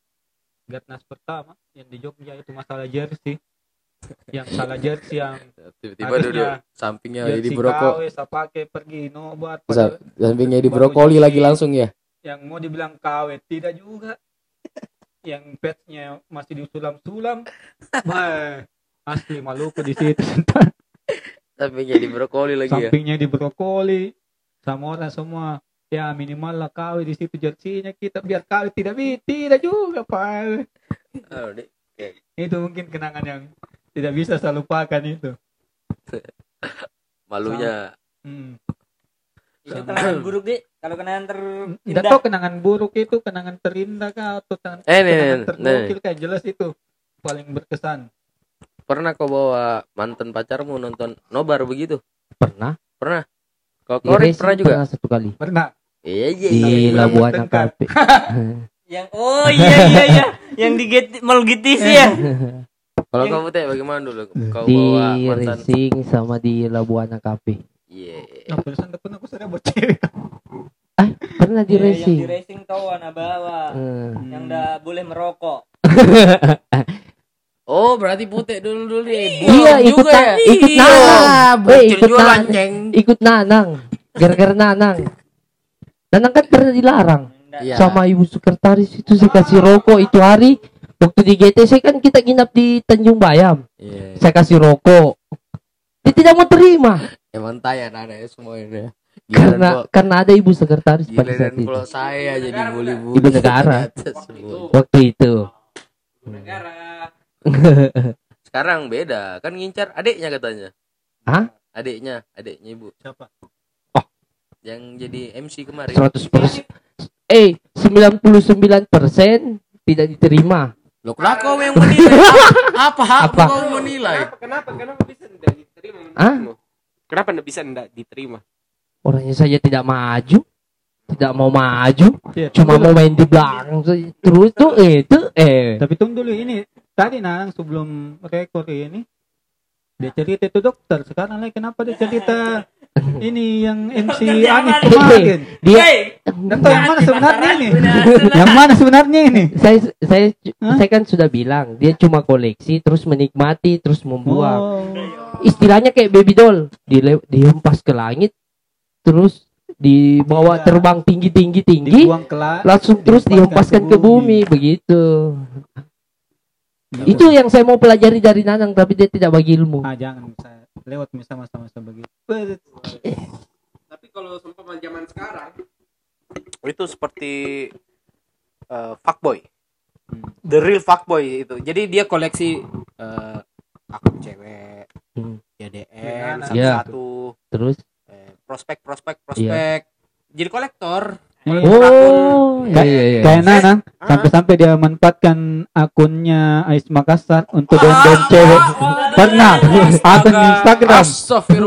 Gatnas pertama yang di Jogja itu masalah jersey yang salah jersey yang Tiba-tiba duduk sampingnya di jersey broko KW saya pakai pergi nobar sampingnya di brokoli lagi langsung ya. yang mau dibilang KW tidak juga yang petnya masih disulam-sulam Wah, asli Maluku di situ. Sampingnya di brokoli lagi ya. sampingnya di brokoli. Sama orang semua. Ya minimal lah KW di situ jersinya kita biar KW tidak tidak juga pak. Oh, itu mungkin kenangan yang tidak bisa saya lupakan itu. Malunya. Hmm. Itu kenangan buruk deh kalau kenangan tidak terindah tahu kenangan buruk itu kenangan terindah kah atau kenangan, Eh, nih, kenangan tergokil kayak jelas itu paling berkesan pernah kau bawa mantan pacarmu nonton nobar begitu? pernah Kau Di korek pernah juga? satu kali pernah Iya iya. di iya. Labuan. Akape yang oh iya iya iya yang di get Mall GTC ya Kalau kamu teh bagaimana dulu? Kau di bawa mantan? racing sama di Labuan Akape Iya. Nah, perusahaan pun aku sudah buat cewek. pernah di yang racing di racing kawan bawa Eh, yang udah boleh merokok Oh berarti putih dulu dulu nih. iya ikut juga ya? ikut Iya. nanang eh, Bocil ikut nanang ikut nanang gara-gara nanang nanang kan pernah dilarang Iya. sama ibu sekretaris itu saya kasih rokok itu hari waktu di GTC kan kita nginap di Tanjung Bayam Iya. saya kasih rokok dia tidak mau terima Emang tanya ada ya semua ini. karena karena ada ibu sekretaris pada saat itu kalau saya jadi bully-bully Ibu negara. waktu itu Sekarang beda, kan ngincar adiknya katanya. Hah? Adiknya, adiknya ibu. Siapa? Yang jadi MC kemarin. 100 persen eh 99 persen tidak diterima Loh, kenapa kau yang menilai? Apa hak Apa? kau menilai? Kenapa? Kenapa? Kenapa bisa tidak diterima? Hah? Kenapa tidak bisa tidak diterima? orangnya saja tidak maju tidak mau maju Iya, cuma mau main di belakang saja. terus tuh eh itu eh Tapi tunggu dulu ini tadi Nang sebelum rekor ini dia cerita itu dokter. Sekarang lagi kenapa dia cerita? Ini yang MC Anis kemarin. Dia tahu yang mana sebenarnya ini? yang mana sebenarnya ini? Saya saya saya kan sudah bilang dia cuma koleksi terus menikmati terus membuang. Oh, istilahnya kayak baby doll. Dile dihempas ke langit terus dibawa Iya. terbang tinggi tinggi tinggi langsung terus dihempaskan ke bumi begitu itu yang saya mau pelajari dari Nanang tapi dia tidak bagi ilmu ah jangan saya lewat sama sama sama begitu Tapi kalau seumpama zaman sekarang itu seperti eh, fuckboy. The real fuckboy itu. Jadi dia koleksi eh, akun cewek, Hmm. YDM Iya. satu-satu, terus eh, prospek prospek prospek. Jadi kolektor. Iya. Oh, iya iya iya. Kayak Nanang sampai-sampai dia manfaatkan akunnya Ais Makassar untuk dan cewek. Pernah akun Instagram.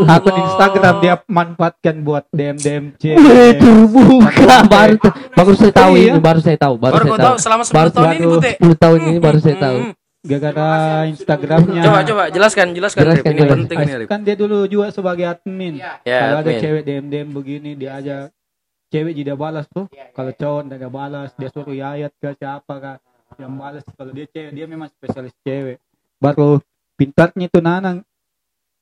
Akun Instagram dia manfaatkan buat DM DM cewek. terbuka baru baru saya tahu Iya. ini baru saya tahu baru saya tahu tahu selama 10 Baru tahun ini baru- Bute. 10 tahun ini baru saya tahu Hmm, Gara-gara Instagramnya. Coba coba jelaskan jelaskan Rip. Jelaskan, Ini penting nih Rip. Kan dia dulu juga sebagai admin. Ya, Kalau ada cewek DM DM begini dia aja cewek tidak balas tuh. Kalau cowok tidak balas dia suruh Yayat ke siapa kah yang balas. Kalau dia cewek dia memang spesialis cewek. Baru pintarnya itu Nanang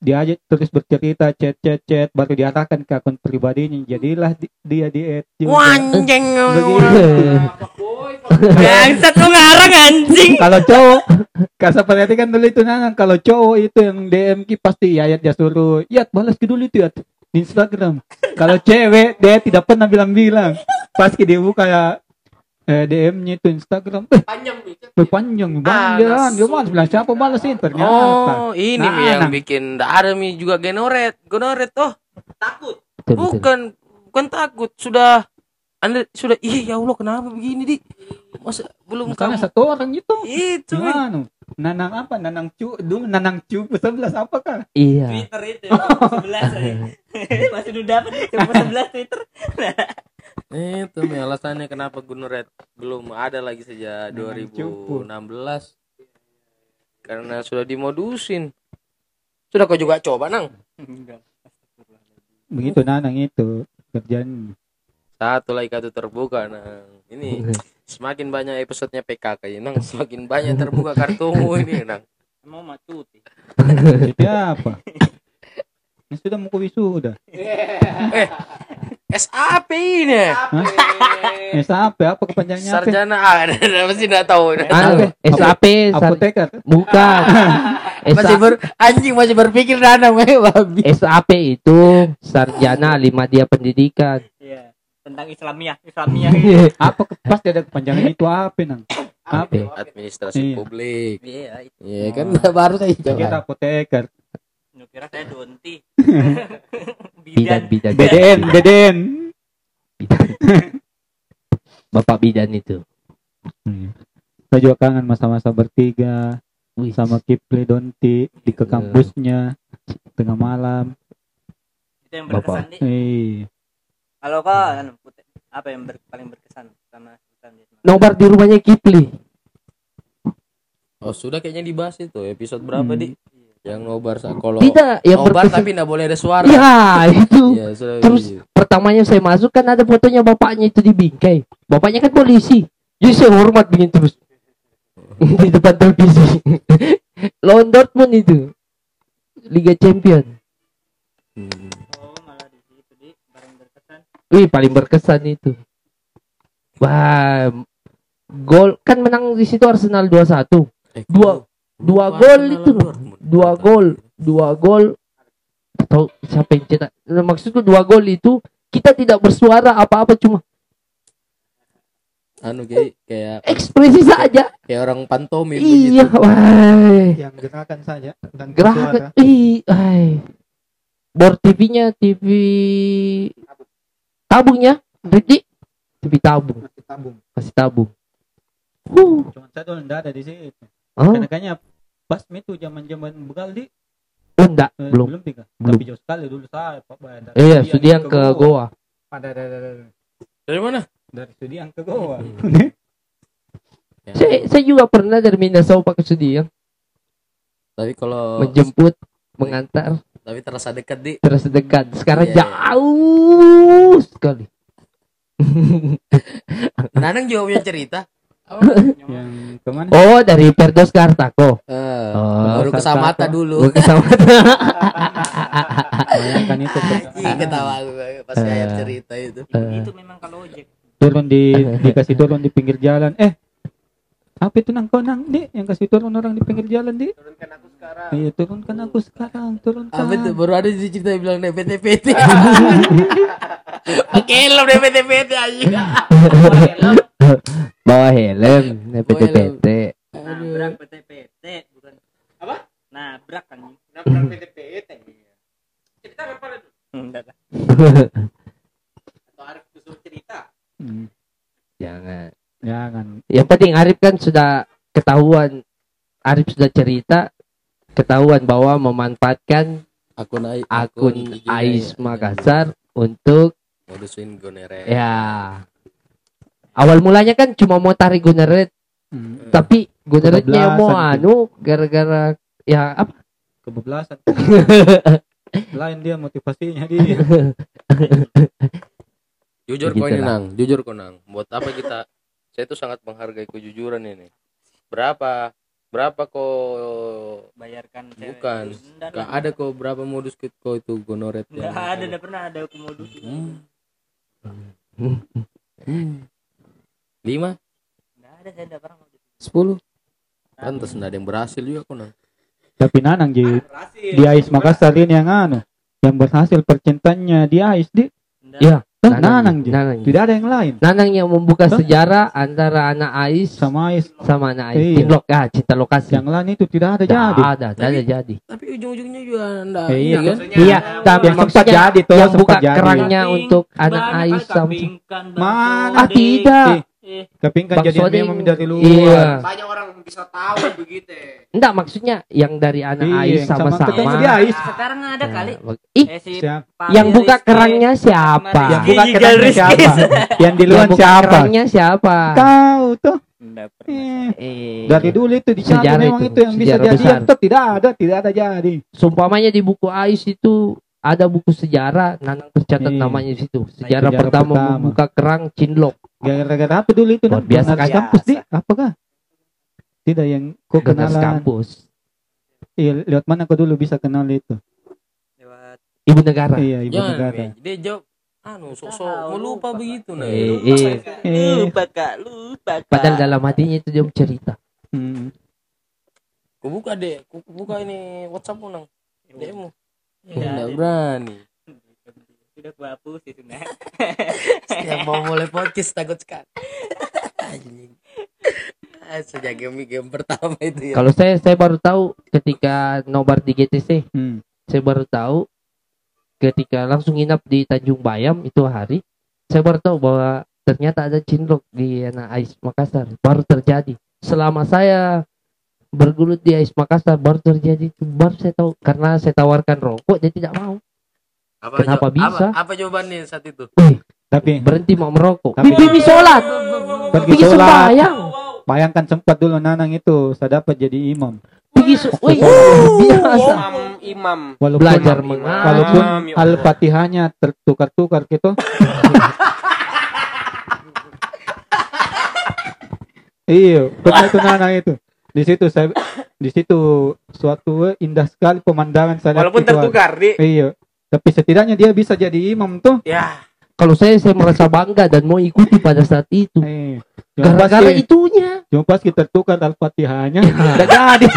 dia aja terus bercerita chat chat chat baru diarahkan ke akun pribadinya jadilah di- dia di add juga. Wanjeng. Begitu. Bangsat lu ngarang anjing. kalau cowok kasih perhatikan dulu itu Nanang kalau cowok itu yang DM ki pasti Yayat dia suruh Yat balas ke dulu itu Yat di Instagram. Kalau cewek dia tidak pernah bilang-bilang. Pas dia buka ya eh, DM-nya itu Instagram. Eh Panjang nih. eh, panjang. Ah, banget dia balas bilang siapa balas ini? Ternyata. Oh, ini Nah, yang nah. bikin ada Mi juga genoret. Genoret oh, Takut. Betul, betul. bukan bukan takut, sudah Anda sudah ih ya Allah kenapa begini di masa belum makanya kamu satu orang itu. Itu gimana Nanang apa Nanang cu dulu Nanang cu sebelas apakah iya Twitter itu sebelas masih udah dapat sebelas Twitter. Itu Mi alasannya kenapa Gunung Red belum ada lagi sejak cupu. 2016. Karena sudah dimodusin. Sudah kau juga coba, Nang. begitu Nanang itu kerjaan Satu lagi kartu terbuka, Nang. Ini semakin banyak episodenya PKK ya, Nang. Semakin banyak terbuka kartumu ini, Nang. Mau matuti. jadi apa ini sudah mau ke wisuda SAP ini. Eh, sampai apa kepanjangannya apa? Sarjana ah, masih enggak tahu. anu SAP Apoteker. bukan Masih ber anjing masih berpikir Nana babi. SAP itu sarjana lima dia pendidikan Iya. Tentang Islamiah, Islamiah. Apa ke- pasti ada kepanjangan itu apa nang? Apa? Administrasi Iya. publik. Iya, itu. Iya kan baru saya Kita coba. apoteker. Kira saya donti. bidan Bidan. bidan BDN, BDN. bapak bidan itu Saya juga kangen masa-masa bertiga Wih. sama Kipli Donti di ke kampusnya tengah malam. Itu yang Bapak. berkesan di. Eh, Kalau kau anu, Putih, apa yang ber- paling berkesan sama Sultan di nobar di rumahnya Kipli Oh sudah kayaknya dibahas itu episode berapa Hmm. di? Yang nobar sa- kalau tidak yang nobar berkesan tapi enggak boleh ada suara. ya itu Iya, sudah. Terus iya. pertamanya saya masuk kan ada fotonya bapaknya itu di bingkai. Bapaknya kan polisi. Jadi saya hormat begini terus. di depan televisi. Lawan Dortmund itu. Liga Champion. Hmm. Oh, malah di situ di barang berkesan. Wih, paling berkesan itu. Wah, gol kan menang di situ Arsenal 2-1. Eh, Dua- dua gol itu. Dua gol, dua gol. Tahu siapa yang cetak? Nah, Maksudku dua gol itu kita tidak bersuara apa-apa cuma Anu kayak kayak ekspresi saja. kayak orang pantomim Iya, begitu. wah. yang gerakan saja dan Gerakan, ih, ay. Bor TV-nya TV tabungnya, Riti. TV tabung, masih tabung. kasih tabung. Huh. Cuma satu enggak ada di situ. Oh, Karena kayaknya pas itu zaman-zaman begal di oh, enggak, eh, belum. belum tiga. Belum. Tapi jauh sekali dulu saya Pak Bay. Dari Iya, Sudiang Sudiang ke Goa. Ada ada ada, ada. Dari mana? dari Sudiang ke Goa. Ya. Saya, saya juga pernah dari Minasau pakai Sudiang, Tapi kalau menjemput, mengantar, tapi terasa dekat di terus dekat. Sekarang Iya, iya. jauh sekali. Nanang juga punya cerita. yang ke mana? Oh, dari Perdos Kartako. Eh, Oh, baru ke Samata Sartako. dulu. Gue ke sama. Bayangkan itu Ih, ketawa aku pas kayak cerita itu. Eh, Itu memang kalau ojek. turun di dikasih turun di pinggir jalan. Eh, apa itu nang kau nang di yang kasih turun orang di pinggir jalan di? Turunkan aku sekarang. Iya turunkan aku sekarang turunkan. Apa itu baru ada di cerita yang bilang DPT-PT. Oke, helm DPT-PT aja. Bawa helm, PT-PT. Nabrak PT-PT bukan. Apa? Nabrak kan. Nabrak PTPT. Cerita apa itu? Enggak. Atau disuruh cerita? Hmm. penting Arif kan sudah ketahuan Arif sudah cerita ketahuan bahwa memanfaatkan akun ai- akun IG-nya Ais ya. Makassar untuk modusin gonere ya awal mulanya kan cuma mau tarik Guneret Hmm. tapi Guneretnya mau anu gara-gara ya apa Kebablasan. Lain dia motivasinya dia. jujur kau nang jujur kau nang buat apa kita saya tuh sangat menghargai kejujuran ini. Berapa? Berapa kau bayarkan. Bukan. Nggak ada. kau. Berapa modus kit kau itu gonoret? Nggak ada nggak pernah ada aku modus. Hmm. Hmm. lima? Nggak ada saya nggak pernah modus. Sepuluh? Pantas nggak ada yang berhasil juga kau nang. Tapi Nanang di berhasil. Di Ais Makassar ini yang anu, yang berhasil percintanya di Ais di Iya. Nanang, Ji. Nanang. Tidak ada yang lain. Nanang yang membuka Hah? sejarah antara anak Ais sama, Sama Ais anak Ais. Iya. Cinlok ah, cinta lokasi. yang lain itu tidak ada Tidak jadi. ada, tidak ada jadi. tapi ujung-ujungnya juga enggak Eh, iya. iya kan Iya, tapi Yang sempat maksudnya jadi tuh, yang buka jadi. kerangnya untuk anak Ais sama Mana? Ah, tidak. Eh, Tapi kan jadi memang dari luar. Iya. Banyak orang bisa tahu begitu. Enggak maksudnya yang dari anak Iya, Ais sama sama-sama. ketemu di Ais. sekarang ada kali Nah, Ih, eh, si yang buka Rizky. kerangnya siapa? Yang buka kerangnya Rizky. siapa? Yang di luar Yang buka siapa? kerangnya siapa? Kau tuh. Eh, Eh, Dari dulu itu dicari Sejarah memang itu, itu, yang bisa jadi. tuh tidak ada, tidak ada jadi. Sumpamanya di buku Ais itu ada buku sejarah Nanang tercatat Iya. namanya di situ. Sejarah, Sejarah pertama, pertama. membuka kerang Cinlok. Gara-gara apa dulu itu? Luar biasa kan? kampus di apakah? Tidak yang kau Jurnalis kenalan. kampus. Iya, lewat mana kau dulu bisa kenal itu? lewat Ibu negara. Iya, ibu jangan negara. Dia jawab anu sok-sok mau lupa lupa, begitu nah Eh, lupa, eh. Kak. Eh. lupa kak lupa kak Padahal dalam hatinya itu dia cerita. Hmm. Kau buka deh, kau buka ini WhatsApp nang. Demo. Ya, Enggak ada. berani. Sudah aku hapus itu nah Yang mau mulai podcast takut sekali. Anjing. Ah, Sejak game game pertama itu ya. Kalau saya saya baru tahu ketika nobar di GTC, Hmm. saya baru tahu ketika langsung nginap di Tanjung Bayam itu hari, saya baru tahu bahwa ternyata ada cinlok di anak Ais Makassar. Baru terjadi. Selama saya bergulut di Ais Makassar baru terjadi. Baru saya tahu karena saya tawarkan rokok dia tidak mau. Apa, kenapa jaw- bisa? Apa, apa jawabannya saat itu? Tapi Berhenti mau merokok. Tapi- Bibi sholat. pergi sholat. sembahyang. Bayangkan sempat dulu Nanang itu saya dapat jadi imam. Pergi Wih, biasa. Imam, imam. Walaupun Belajar mengaji. walaupun ya al-fatihahnya tertukar-tukar gitu. iya, pernah itu Nanang itu. Di situ saya di situ suatu indah sekali pemandangan saya Walaupun tertukar di. Iya. Tapi setidaknya dia bisa jadi imam tuh. Ya. Kalau saya saya merasa bangga dan mau ikuti pada saat itu. Eh, Gara-gara itunya. cuma pas kita tertukar al-fatihahnya, udah jadi.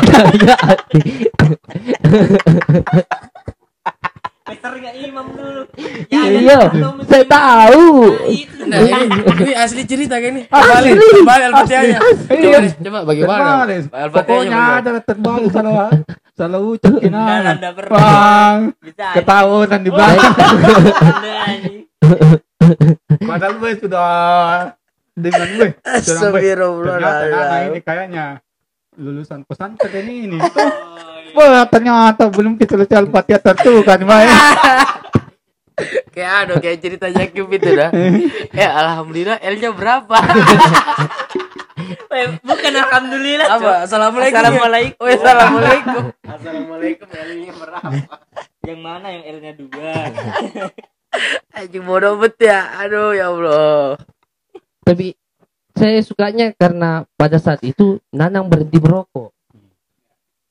Peternya imam dulu Iya, saya tahu. Nah, ini, ini asli cerita kan ini. Asli. Kembali Al-Fatihahnya. Coba, Iya. coba bagaimana? Terbalik. Al-Fatihahnya Pokoknya ada terbalik salah salah ucap pernah Bang, ketahuan di belakang. Anda, anjing. Padahal gue sudah dengan gue. Sudah. Ternyata ini kayaknya lulusan pesantren ini. Wah, ternyata belum kita selesai Al-Fatihah tertukar, Mbak. Kayak aduh, kayak cerita Jakub itu dah. Ya alhamdulillah L-nya berapa? Eh, bukan alhamdulillah Apa? Assalamualaikum. Assalamualaikum Oh, assalamualaikum. Assalamualaikum. Ini berapa? yang mana yang L nya dua Anjing bodoh bet ya. Aduh ya Allah. Tapi saya sukanya karena pada saat itu Nanang berhenti merokok.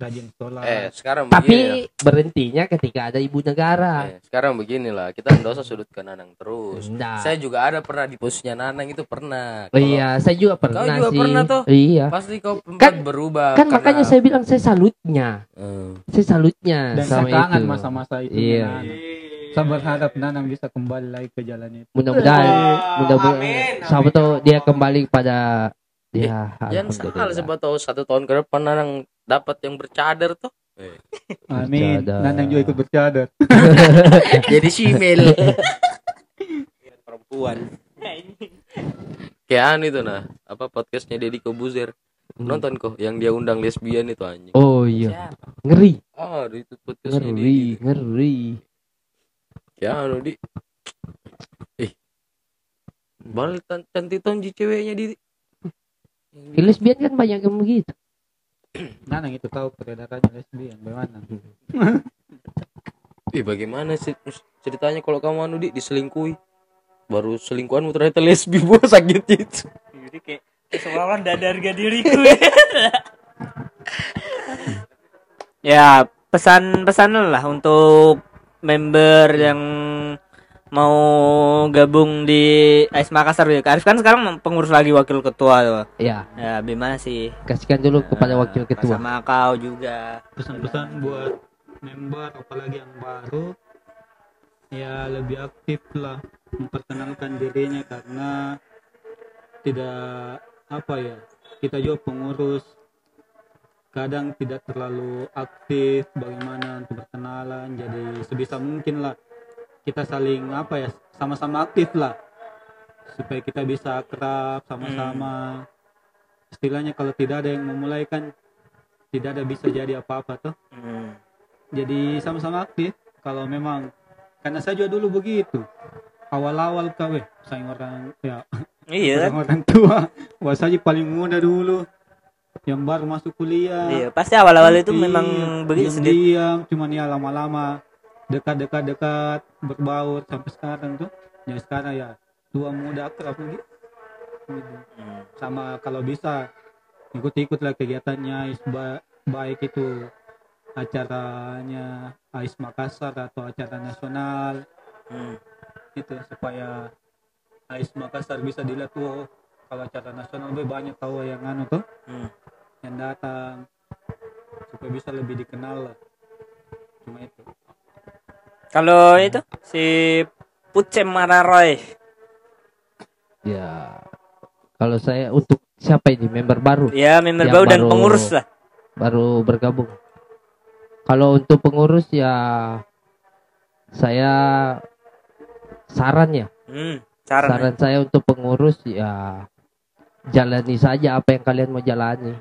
Rajin sholat. Eh, sekarang begini. Tapi berhentinya ketika ada ibu ya. negara. Eh, sekarang beginilah, kita enggak usah sudutkan Nanang terus. Nah, Saya juga ada pernah di posisinya Nanang itu pernah. oh iya, saya juga pernah juga sih. pernah tuh? Iya. Pasti kau Kan- berubah. Kan karena- makanya saya bilang saya salutnya. Eh, Saya salutnya Dan sama saya kangen masa-masa itu. Iya. Saya berharap Nanang bisa kembali lagi ke jalan itu. Mudah-mudahan, mudah-mudahan. Siapa tahu dia kembali pada ya. Jangan salah siapa tahu satu tahun ke depan Nanang dapat yang bercadar tuh. Amin. Bercadar. Nanang juga ikut bercadar. Jadi simil. Perempuan. kayak anu itu nah apa podcastnya Deddy Kobuzer nonton kok yang dia undang lesbian itu anjing Oh iya. Ngeri, ah itu podcastnya ngeri, Deddy ngeri. kayak anu di eh bal tan- cantik tonji ceweknya di Di lesbian kan banyak yang begitu. Nana itu tahu peredarannya lesbian bagaimana? Eh bagaimana sih ceritanya kalau kamu anu di diselingkuhi baru selingkuhanmu ternyata lesbi buat sakit itu Jadi kayak kayak seolah-olah dadar harga diriku. ya, pesan-pesan lah untuk member yang mau gabung di AIS Makassar ya. Arif kan sekarang pengurus lagi wakil ketua tuh. Ya, Ya, gimana sih? kasihkan dulu kepada wakil ketua. Sama kau juga. Pesan-pesan buat member apalagi yang baru ya lebih aktif lah memperkenalkan dirinya karena tidak apa ya kita juga pengurus kadang tidak terlalu aktif bagaimana untuk berkenalan jadi sebisa mungkin lah kita saling apa ya sama-sama aktif lah. Supaya kita bisa akrab sama-sama. Istilahnya kalau tidak ada yang memulai kan tidak ada bisa jadi apa-apa tuh. Hmm. jadi sama-sama aktif kalau memang karena saya juga dulu begitu. Awal-awal kau eh sayang orang ya Iya. orang orang tua. Wah saya paling muda dulu. Yang baru masuk kuliah. Iya, pasti awal-awal itu memang begitu sedikit. diam. Cuman ya lama-lama dekat-dekat dekat berbaur sampai sekarang tuh jadi sekarang ya tua muda akrab gitu Gitu. Hmm. sama kalau bisa ikut-ikut lah kegiatannya baik itu acaranya Ais Makassar atau acara nasional Hmm. itu supaya Ais Makassar bisa dilihat tuh kalau acara nasional lebih banyak tahu yang anu tuh Hmm. yang datang supaya bisa lebih dikenal lah cuma itu Kalau itu si Pucem Mararoy. Ya. Kalau saya untuk siapa ini member baru Ya, member baru dan baru- pengurus lah. baru bergabung. Kalau untuk pengurus ya saya saran ya. Hmm. Saran. Saran saya untuk pengurus ya jalani saja apa yang kalian mau jalani.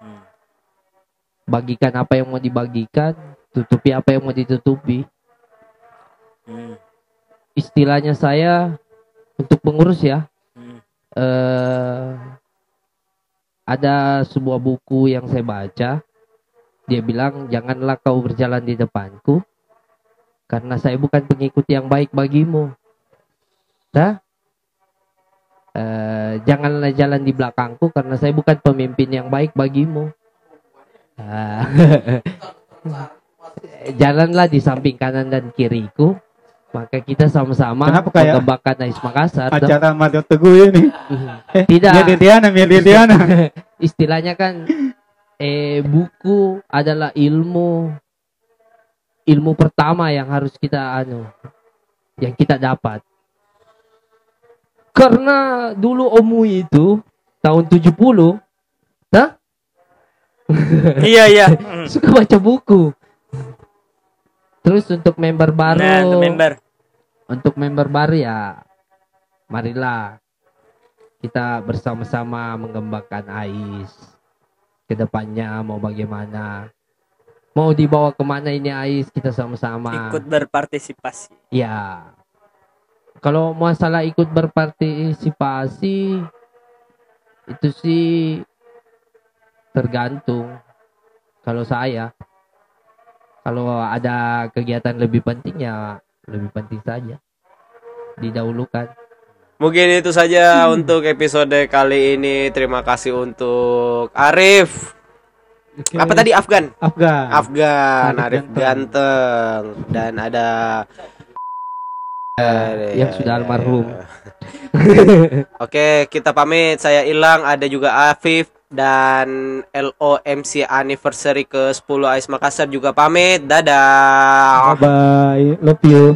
Hmm. Bagikan apa yang mau dibagikan, tutupi apa yang mau ditutupi. Hmm. Istilahnya saya untuk pengurus ya, Hmm. eh ada sebuah buku yang saya baca. Dia bilang, "Janganlah kau berjalan di depanku, karena saya bukan pengikut yang baik bagimu." Nah, eh, janganlah jalan di belakangku, karena saya bukan pemimpin yang baik bagimu. Ah. Jalanlah di samping kanan dan kiriku, maka kita sama-sama Kenapa kayak mengembangkan Ais Makassar. acara Mario Teguh ini eh, Tidak. Mia Diana Diana istilahnya kan eh buku adalah ilmu ilmu pertama yang harus kita anu yang kita dapat karena dulu omu itu tahun 70 nah iya, iya. Suka baca buku terus untuk member baru. Nah, untuk member. untuk member baru ya marilah kita bersama-sama mengembangkan AIS. Ke depannya mau bagaimana? Mau dibawa ke mana ini AIS? Kita sama-sama. Ikut berpartisipasi. ya. Kalau masalah ikut berpartisipasi itu sih tergantung. Kalau saya kalau ada kegiatan lebih penting ya lebih penting saja. Didahulukan. Mungkin itu saja untuk episode kali ini. Terima kasih untuk Arif. Oke. Apa tadi? Afgan? Afgan. Afgan, Arif Arif ganteng. Dan ada yang sudah almarhum. Oke, kita pamit. Saya Ilang, ada juga Afif dan LOMC anniversary ke 10 Ais Makassar juga pamit. Dadah. bye bye love you.